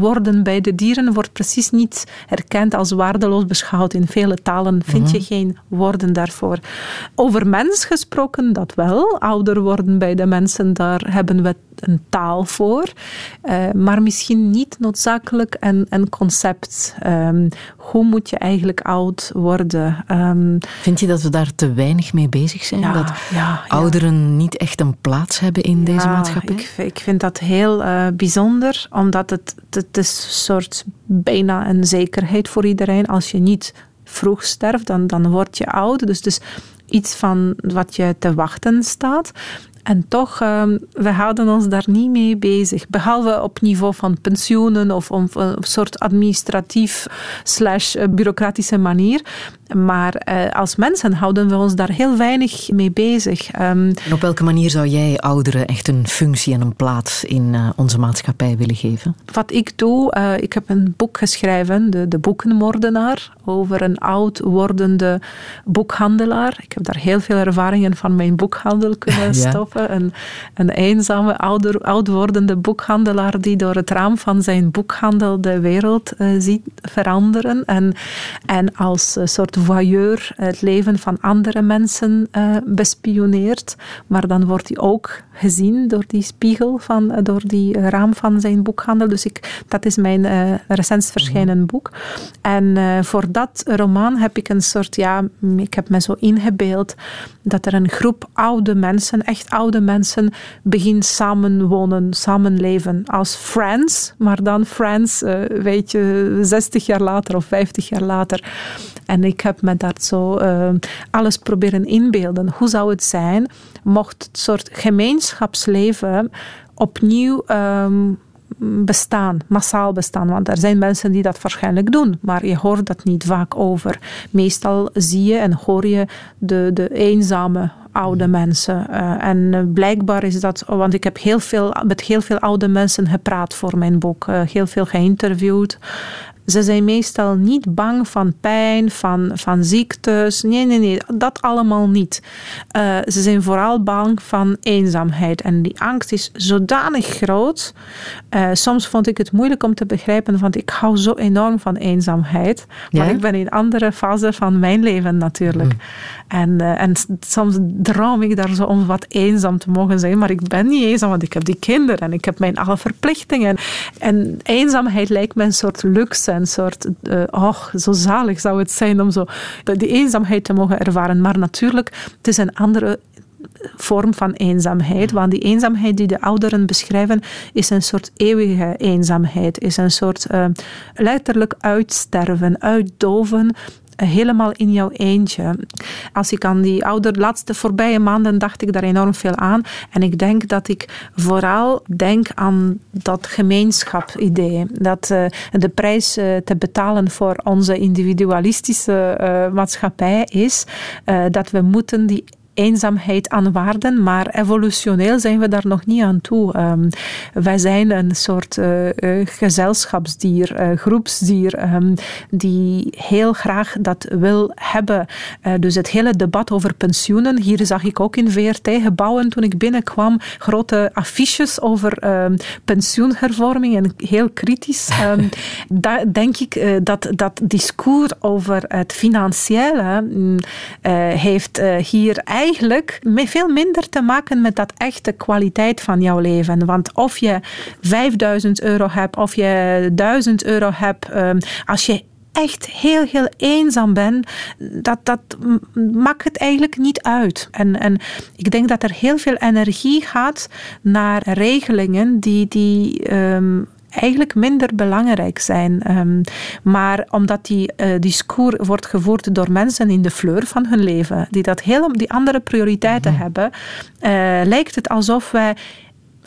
worden bij de dieren wordt precies niet erkend als waardeloos beschouwd. In vele talen vind je mhm. geen woorden daarvoor. Over mens gesproken, dat wel. Ouder worden bij de mensen, daar hebben we een taal voor. Uh, maar misschien niet noodzakelijk een, een concept. Um, hoe moet je eigenlijk oud worden? Um, vind je dat we daar te weinig mee bezig zijn? dat ouderen niet echt een plaats hebben in deze maatschappij? Ik, ik, vind dat heel uh, bijzonder, omdat het, het is een soort bijna een zekerheid voor iedereen. Als je niet vroeg sterft, dan, dan word je oud. Dus, dus iets van wat je te wachten staat. En toch, um, we houden ons daar niet mee bezig. Behalve op niveau van pensioenen of op een soort administratief slash eh, bureaucratische manier. Maar uh, als mensen houden we ons daar heel weinig mee bezig. Um, en op welke manier zou jij ouderen echt een functie en een plaats in uh, onze maatschappij willen geven? Wat ik doe, uh, ik heb een boek geschreven, De, de Boekenmoordenaar, over een oud wordende boekhandelaar. Ik heb daar heel veel ervaringen van mijn boekhandel kunnen stoppen. Een, een eenzame, ouder, oud wordende boekhandelaar die door het raam van zijn boekhandel de wereld ziet veranderen. En, en als soort voyeur het leven van andere mensen uh, bespioneert. Maar dan wordt hij ook gezien door die spiegel, van, uh, door die raam van zijn boekhandel. Dus ik, dat is mijn uh, recent verschenen mhm. boek. En voor dat roman heb ik een soort, ja, ik heb me zo ingebeeld dat er een groep oude mensen, echt oude mensen, begint samenwonen, samenleven. Als friends, maar dan friends, weet je, 60 jaar later of 50 jaar later. En ik heb me daar zo uh, alles proberen inbeelden. Hoe zou het zijn mocht het soort gemeenschapsleven opnieuw um, bestaan, massaal bestaan. Want er zijn mensen die dat waarschijnlijk doen, maar je hoort dat niet vaak over. Meestal zie je en hoor je de, de eenzame oude mensen. Uh, en blijkbaar is dat, want ik heb heel veel, met heel veel oude mensen gepraat voor mijn boek, uh, heel veel geïnterviewd. Ze zijn meestal niet bang van pijn, van, van ziektes. Nee, nee, nee, dat allemaal niet. Uh, ze zijn vooral bang van eenzaamheid. En die angst is zodanig groot. Uh, soms vond ik het moeilijk om te begrijpen, want ik hou zo enorm van eenzaamheid. Maar ik ben in een andere fase van mijn leven natuurlijk. Mm. En, uh, en soms droom ik daar zo om wat eenzaam te mogen zijn. Maar ik ben niet eenzaam, want ik heb die kinderen en ik heb mijn alle verplichtingen. En eenzaamheid lijkt me een soort luxe een soort, uh, oh, zo zalig zou het zijn om zo die eenzaamheid te mogen ervaren. Maar natuurlijk, het is een andere vorm van eenzaamheid. Want die eenzaamheid die de ouderen beschrijven, is een soort eeuwige eenzaamheid. Is een soort uh, letterlijk uitsterven, uitdoven helemaal in jouw eentje. Als ik aan die ouder, laatste voorbije maanden dacht ik daar enorm veel aan. En ik denk dat ik vooral denk aan dat gemeenschap-idee. Dat uh, de prijs uh, te betalen voor onze individualistische uh, maatschappij is dat we moeten die eenzaamheid aanvaarden, maar evolutioneel zijn we daar nog niet aan toe. Um, wij zijn een soort uh, uh, gezelschapsdier, uh, groepsdier, um, die heel graag dat wil hebben. dus het hele debat over pensioenen, hier zag ik ook in VRT-gebouwen toen ik binnenkwam, grote affiches over um, pensioenhervorming en heel kritisch. daar denk ik dat dat discours over het financiële mm, heeft hier eigenlijk eigenlijk veel minder te maken met dat echte kwaliteit van jouw leven. Want of je 5000 euro hebt of je 1000 euro hebt, ehm, als je echt heel, heel eenzaam bent, dat, dat maakt het eigenlijk niet uit. En, en ik denk dat er heel veel energie gaat naar regelingen die, die um, eigenlijk minder belangrijk zijn. Ehm, maar omdat die uh, discours wordt gevoerd door mensen in de fleur van hun leven, die, dat heel, die andere prioriteiten mhm. hebben, uh, lijkt het alsof wij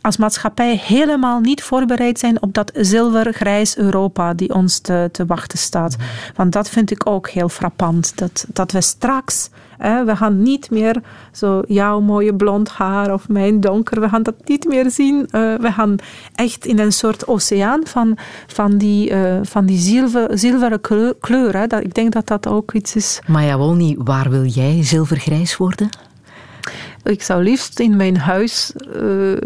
als maatschappij helemaal niet voorbereid zijn op dat zilvergrijs Europa die ons te, te wachten staat. Want dat vind ik ook heel frappant. Dat, dat we straks we gaan niet meer zo jouw mooie blond haar of mijn donker, we gaan dat niet meer zien. Uh, we gaan echt in een soort oceaan van, van die, uh, van die zilver, zilveren kleur. hè. Ik denk dat dat ook iets is. Maya Wolny, waar wil jij zilvergrijs worden? Ik zou liefst in mijn huis uh,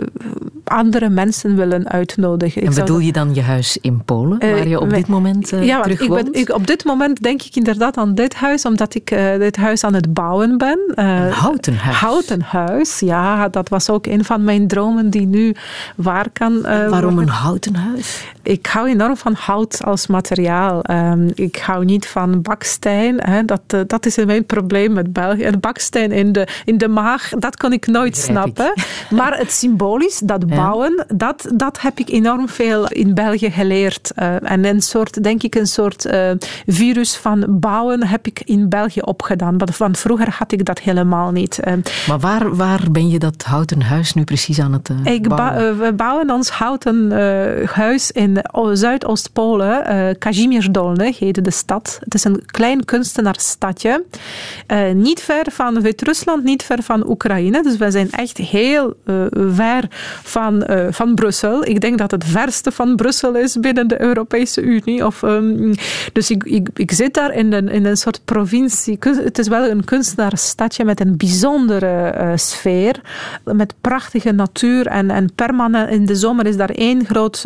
andere mensen willen uitnodigen. En bedoel je dan je huis in Polen, waar eh, je op dit moment uh, ja, terug ik? Ben, ik, op dit moment denk ik inderdaad aan dit huis, omdat ik dit huis aan het bouwen ben. een houten huis? Houten huis, ja. Dat was ook een van mijn dromen die nu waar kan Waarom een houten huis? Ik hou enorm van hout als materiaal. Um, ik hou niet van baksteen. Hè. Dat, dat is mijn probleem met België. Baksteen in de, in de maag, dat kon ik nooit snappen. Maar het symbolisch, dat bouwen, dat, dat heb ik enorm veel in België geleerd. Uh, en een soort, denk ik, een soort uh, virus van bouwen heb ik in België opgedaan. Want van vroeger had ik dat helemaal niet. Uh, maar waar, waar ben je dat houten huis nu precies aan het ik bouwen? Ba we bouwen ons houten huis in Zuidoost-Polen. Kazimierz Dolny heette de stad. Het is een klein kunstenaarsstadje. niet ver van Wit-Rusland, niet ver van Oekraïne. Dus wij zijn echt heel uh, ver van, uh, van Brussel. Ik denk dat het verste van Brussel is binnen de Europese Unie. Of, um, dus ik, ik, ik zit daar in een, in een soort provincie. Het is wel een kunstenaarsstadje met een bijzondere uh, sfeer. Met prachtige natuur. En, en permanent in de zomer is daar één groot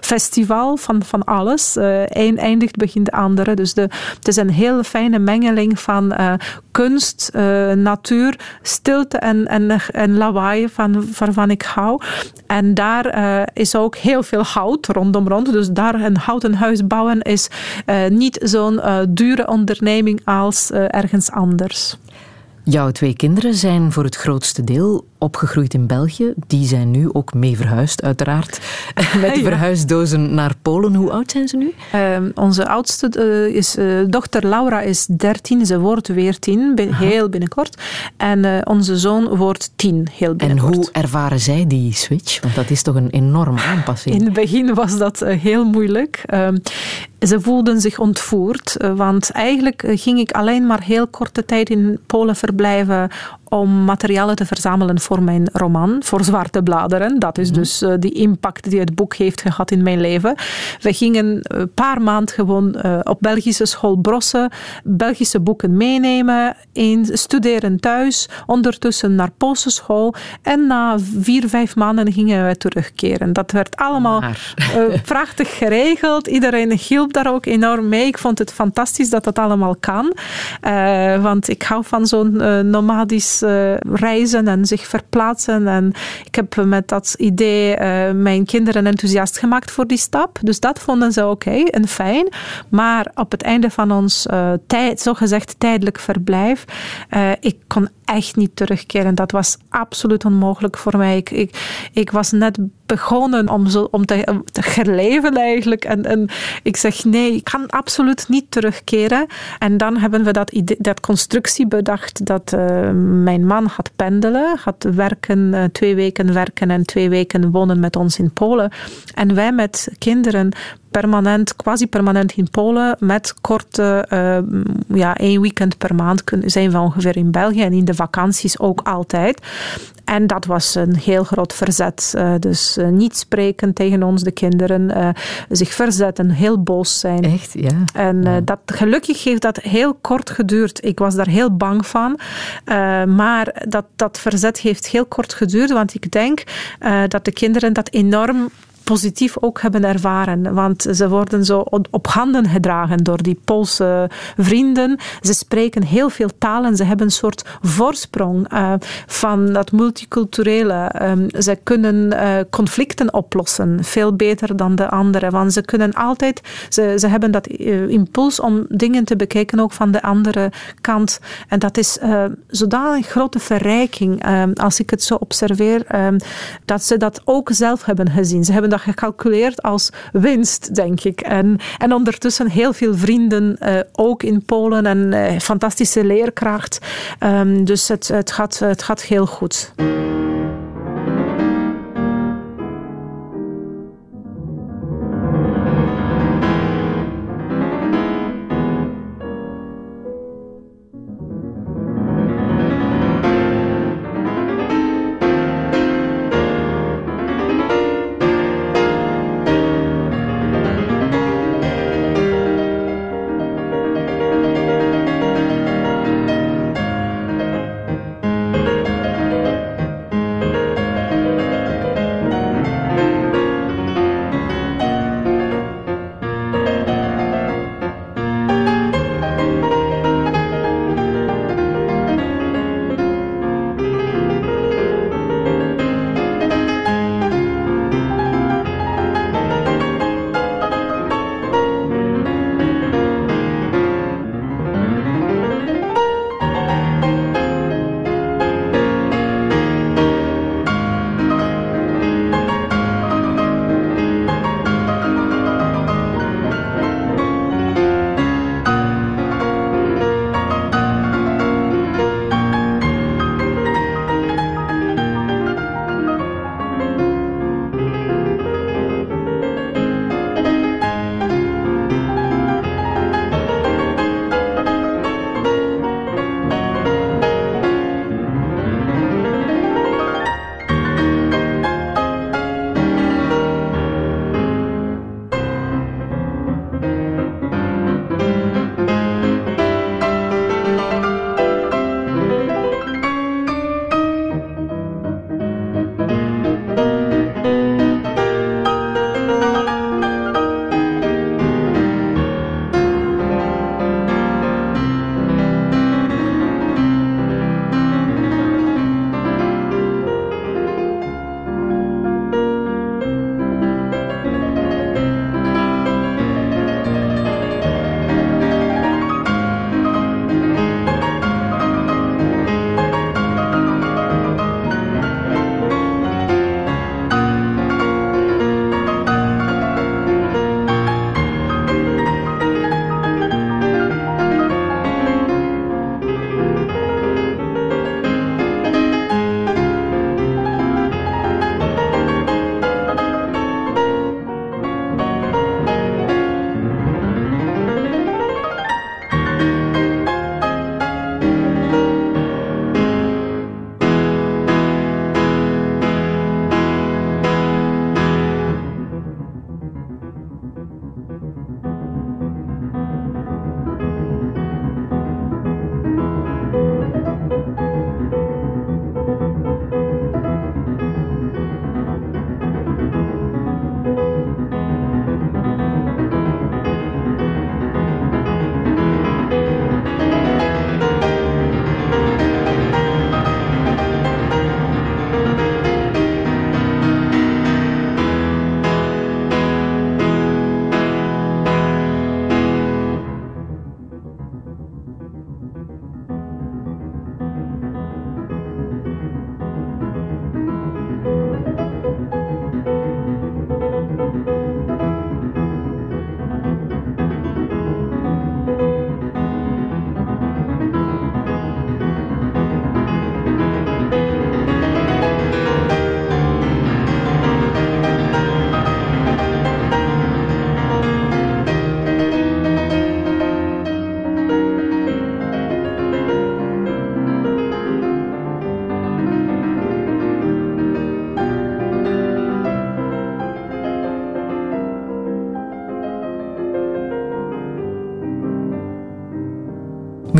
festival van, van alles. Eén eindigt, begint de andere. Dus de, het is een heel fijne mengeling van kunst, natuur, stilte en, en en, lawaai van, waarvan ik hou. En daar uh, is ook heel veel hout rondom rond. Dus daar een houten huis bouwen is uh, niet zo'n uh, dure onderneming als ergens anders. Jouw twee kinderen zijn voor het grootste deel opgegroeid in België. Die zijn nu ook mee verhuisd, uiteraard. Met verhuisdozen naar Polen. Hoe oud zijn ze nu? Uh, onze oudste uh, is, uh, dochter Laura is 13. Ze wordt weer 10, heel binnenkort. En uh, onze zoon wordt 10, heel binnenkort. En hoe ervaren zij die switch? Want dat is toch een enorme aanpassing. In het begin was dat heel moeilijk. Ehm, ze voelden zich ontvoerd, want eigenlijk ging ik alleen maar heel korte tijd in Polen verblijven om materialen te verzamelen voor mijn roman, voor Zwarte Bladeren. Dat is mhm. dus uh, die impact die het boek heeft gehad in mijn leven. We gingen een paar maanden gewoon uh, op Belgische school brossen, Belgische boeken meenemen, studeren thuis, ondertussen naar Poolse school en na vier, vijf maanden gingen we terugkeren. Dat werd allemaal uh, prachtig geregeld. Iedereen hielp daar ook enorm mee. Ik vond het fantastisch dat dat allemaal kan, want ik hou van zo'n nomadisch uh, reizen en zich verplaatsen. En ik heb met dat idee uh, mijn kinderen enthousiast gemaakt voor die stap. Dus dat vonden ze oké okay en fijn. Maar op het einde van ons uh, tijd, zogezegd tijdelijk verblijf, ik kon echt niet terugkeren. Dat was absoluut onmogelijk voor mij. Ik, ik, ik was net begonnen om, zo, om te, te herleven eigenlijk. En, en ik zeg nee, ik kan absoluut niet terugkeren. En dan hebben we dat, idee, dat constructie bedacht dat uh, mijn man gaat pendelen, gaat werken, uh, twee weken werken en twee weken wonen met ons in Polen. En wij met kinderen permanent, quasi permanent in Polen, met korte, uh, ja, één weekend per maand zijn we ongeveer in België en in de vakanties ook altijd. En dat was een heel groot verzet. Uh, dus uh, niet spreken tegen ons, de kinderen, zich verzetten, heel boos zijn. Echt, ja. En ja. dat, gelukkig heeft dat heel kort geduurd. Ik was daar heel bang van. maar dat, dat verzet heeft heel kort geduurd, want ik denk dat de kinderen dat enorm positief ook hebben ervaren. Want ze worden zo op handen gedragen door die Poolse vrienden. Ze spreken heel veel talen. Ze hebben een soort voorsprong uh, van dat multiculturele. Um, ze kunnen uh, conflicten oplossen veel beter dan de anderen. Want ze kunnen altijd, ze, ze hebben dat uh, impuls om dingen te bekijken ook van de andere kant. En dat is zodanig grote verrijking um, als ik het zo observeer, um, dat ze dat ook zelf hebben gezien. Ze hebben dat gecalculeerd als winst, denk ik. En, en ondertussen heel veel vrienden, uh, ook in Polen, en uh, fantastische leerkracht. Um, dus het, het, gaat, het gaat heel goed.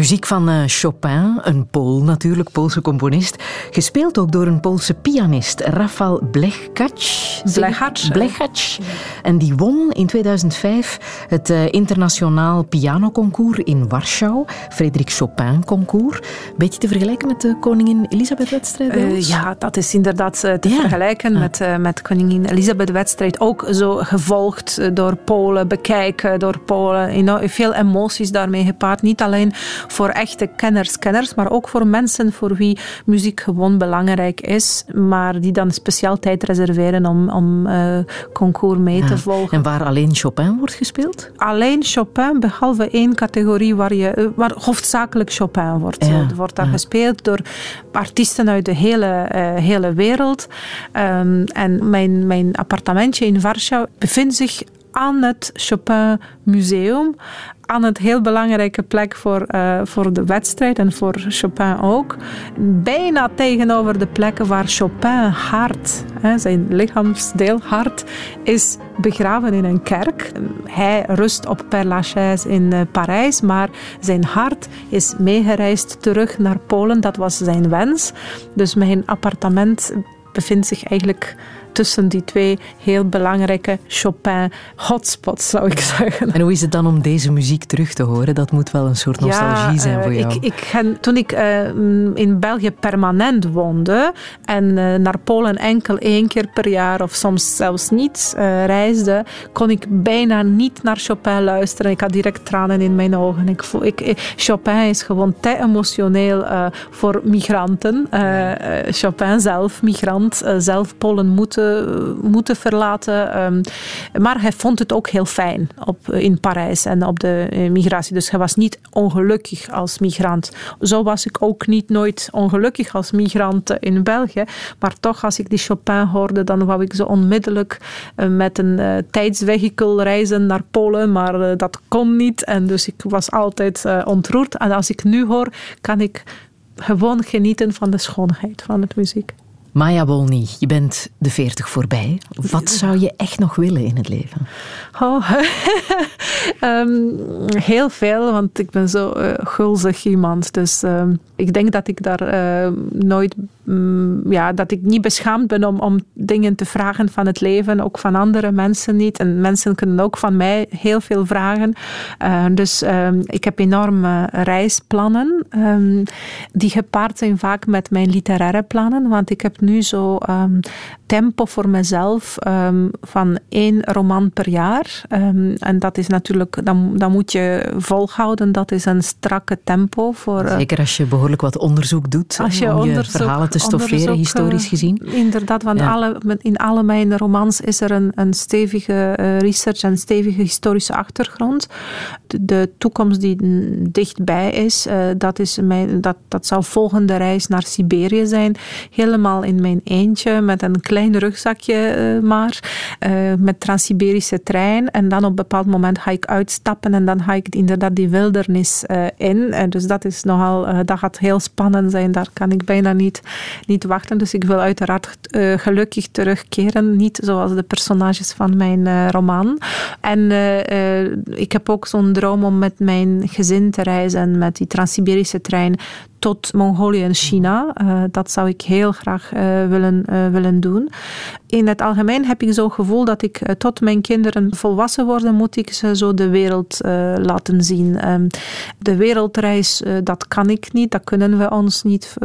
Muziek van uh, Chopin, een Pool natuurlijk, Poolse componist. Gespeeld ook door een Poolse pianist, Rafał Blechacz. Blechacz. Blechacz. En die won in 2005 het uh, internationaal pianoconcours in Warschau, Frederik Chopin concours. Beetje te vergelijken met de koningin Elisabeth-wedstrijd uh, Ja, dat is inderdaad te ja. vergelijken met, met koningin Elisabeth-wedstrijd. Ook zo gevolgd door Polen, bekijken door Polen. Veel emoties daarmee gepaard. Niet alleen voor echte kenners, kenners, maar ook voor mensen voor wie muziek gewoon belangrijk is, maar die dan speciaal tijd reserveren om, om uh, concours mee te volgen. En waar alleen Chopin wordt gespeeld? Alleen Chopin, behalve één categorie waar, je, eh, waar hoofdzakelijk Chopin wordt. Ja. wordt daar gespeeld door artiesten uit de hele, uh, hele wereld. Um, en mijn, mijn appartementje in Warschau bevindt zich aan het Chopin Museum. Aan een heel belangrijke plek voor, uh, voor de wedstrijd en voor Chopin ook. Bijna tegenover de plekken waar Chopin hart, hè, zijn lichaamsdeel hart, is begraven in een kerk. Hij rust op Père Lachaise in uh, Parijs, maar zijn hart is meegereisd terug naar Polen. Dat was zijn wens. Dus mijn appartement bevindt zich eigenlijk tussen die twee heel belangrijke Chopin-hotspots, zou ik zeggen. En hoe is het dan om deze muziek terug te horen? Dat moet wel een soort nostalgie zijn voor eh, jou. Ik, ik, toen ik uh, in België permanent woonde en uh, naar Polen enkel één keer per jaar of soms zelfs niet reisde, kon ik bijna niet naar Chopin luisteren. Ik had direct tranen in mijn ogen. Ik voel, ik, Chopin is gewoon te emotioneel voor migranten. Chopin zelf, migrant, zelf Polen moeten moeten verlaten. Ehm, maar hij vond het ook heel fijn op, in Parijs en op de eh, migratie. Dus hij was niet ongelukkig als migrant. Zo was ik ook niet nooit ongelukkig als migrant in België. Maar toch, als ik die Chopin hoorde, dan wou ik zo onmiddellijk eh, met een uh, tijdsvehikel reizen naar Polen. Maar dat kon niet. En dus ik was altijd ontroerd. En als ik nu hoor, kan ik gewoon genieten van de schoonheid van het muziek. Maya Wolny, je bent de 40 voorbij. Wat zou je echt nog willen in het leven? Oh, um, heel veel, want ik ben zo uh, gulzig iemand. Dus um, ik denk dat ik daar uh, nooit, um, ja, dat ik niet beschaamd ben om, om dingen te vragen van het leven, ook van andere mensen niet. En mensen kunnen ook van mij heel veel vragen. Uh, dus ik heb enorme reisplannen, die gepaard zijn vaak met mijn literaire plannen, want ik heb nu zo um, tempo voor mezelf van één roman per jaar. En dat is natuurlijk, dan, dan moet je volhouden. Dat is een strakke tempo. Voor, uh, Zeker als je behoorlijk wat onderzoek doet. Als je je verhalen te stofferen, historisch gezien. Uh, inderdaad, want ja. alle, in alle mijn romans is er een, een stevige uh, research en stevige historische achtergrond. De, de toekomst die dichtbij is, uh, dat, is mijn, dat, dat zou volgende reis naar Siberië zijn. Helemaal in mijn eentje met een klein rugzakje uh, maar, uh, met Trans-Siberische trein. En dan op een bepaald moment ga ik uitstappen en dan ga ik inderdaad die wildernis in. En dus dat is nogal, dat gaat heel spannend zijn. Daar kan ik bijna niet, niet wachten. Dus ik wil uiteraard gelukkig terugkeren. Niet zoals de personages van mijn roman. En ik heb ook zo'n droom om met mijn gezin te reizen met die Trans-Siberische trein tot Mongolië en China. Dat zou ik heel graag willen, willen doen. In het algemeen heb ik zo'n gevoel dat ik tot mijn kinderen volwassen worden, moet ik ze zo de wereld laten zien. Um, de wereldreis, dat kan ik niet, dat kunnen we ons niet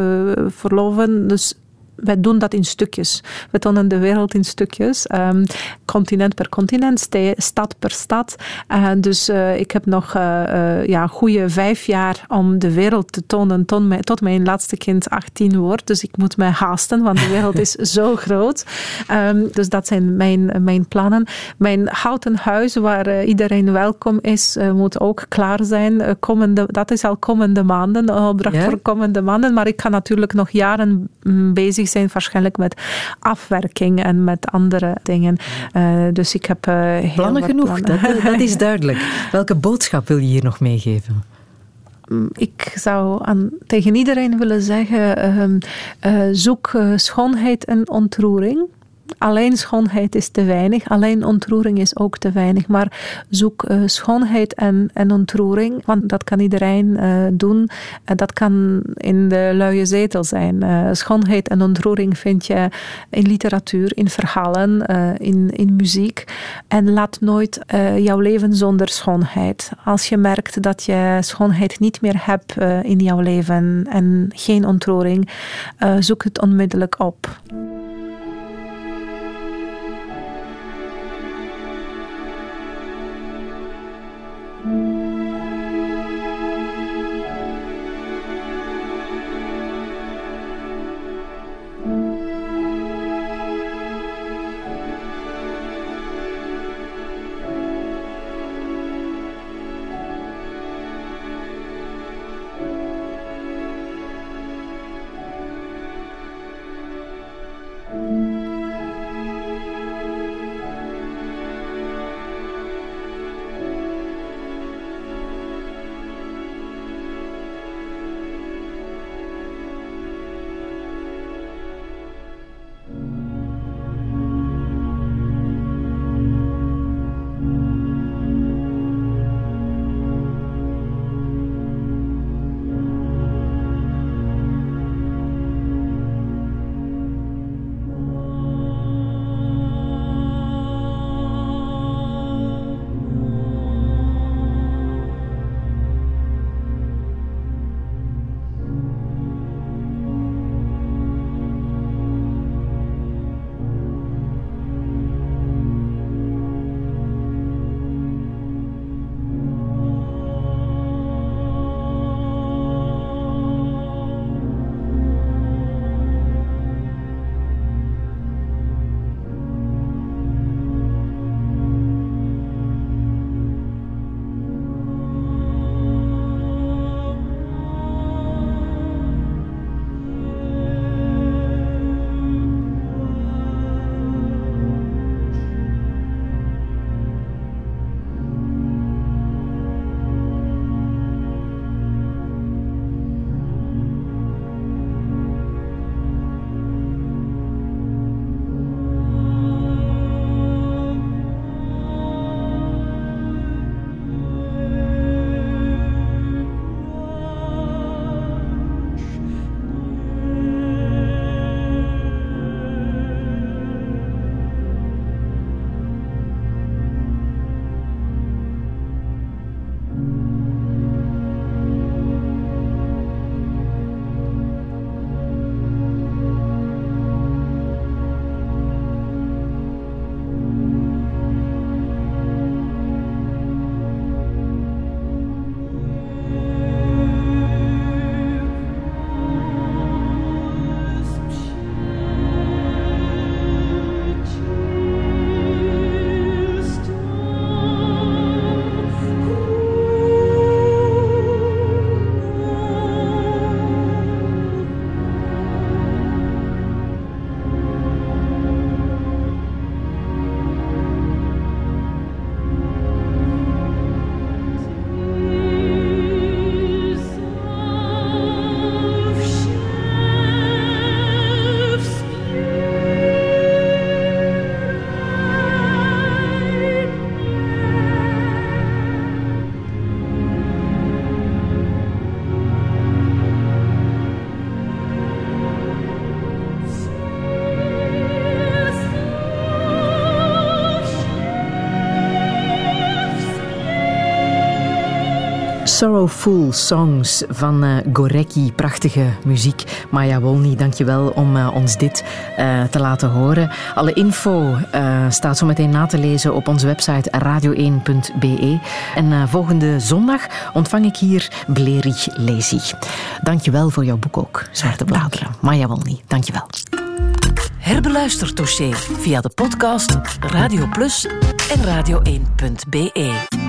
verloven. Dus wij doen dat in stukjes. We tonen de wereld in stukjes. Um, continent per continent, stad per stad. Uh, dus uh, ik heb nog uh, ja, goede vijf jaar om de wereld te tonen tot mijn, tot mijn laatste kind 18 wordt. Dus ik moet mij haasten, want de wereld is zo groot. Um, dus dat zijn mijn, mijn plannen. Mijn houten huis, waar iedereen welkom is, moet ook klaar zijn. komende, dat is al komende maanden, opdracht voor komende maanden. Maar ik ga natuurlijk nog jaren bezig zijn waarschijnlijk met afwerking en met andere dingen. Uh, dus ik heb uh, heel Plannen genoeg, Dat, dat, is duidelijk. Welke boodschap wil je hier nog meegeven? Mm, ik zou aan, tegen iedereen willen zeggen, uh, zoek schoonheid en ontroering alleen schoonheid is te weinig, alleen ontroering is ook te weinig. Maar zoek uh, schoonheid en, en ontroering, want dat kan iedereen uh, doen. En dat kan in de luie zetel zijn. Uh, schoonheid en ontroering vind je in literatuur, in verhalen, in, in muziek. En laat nooit jouw leven zonder schoonheid. Als je merkt dat je schoonheid niet meer hebt in jouw leven en geen ontroering, zoek het onmiddellijk op. Sorrowful Songs van uh, Gorecki. Prachtige muziek. Maya Wolny, dankjewel om uh, ons dit uh, te laten horen. Alle info staat zo meteen na te lezen op onze website radio1.be. En volgende zondag ontvang ik hier Blerich Lezi. Dankjewel voor jouw boek ook, Zwarte Bladeren. Maya Wolny, dankjewel. Herbeluister Touché via de podcast Radio Plus en radio1.be.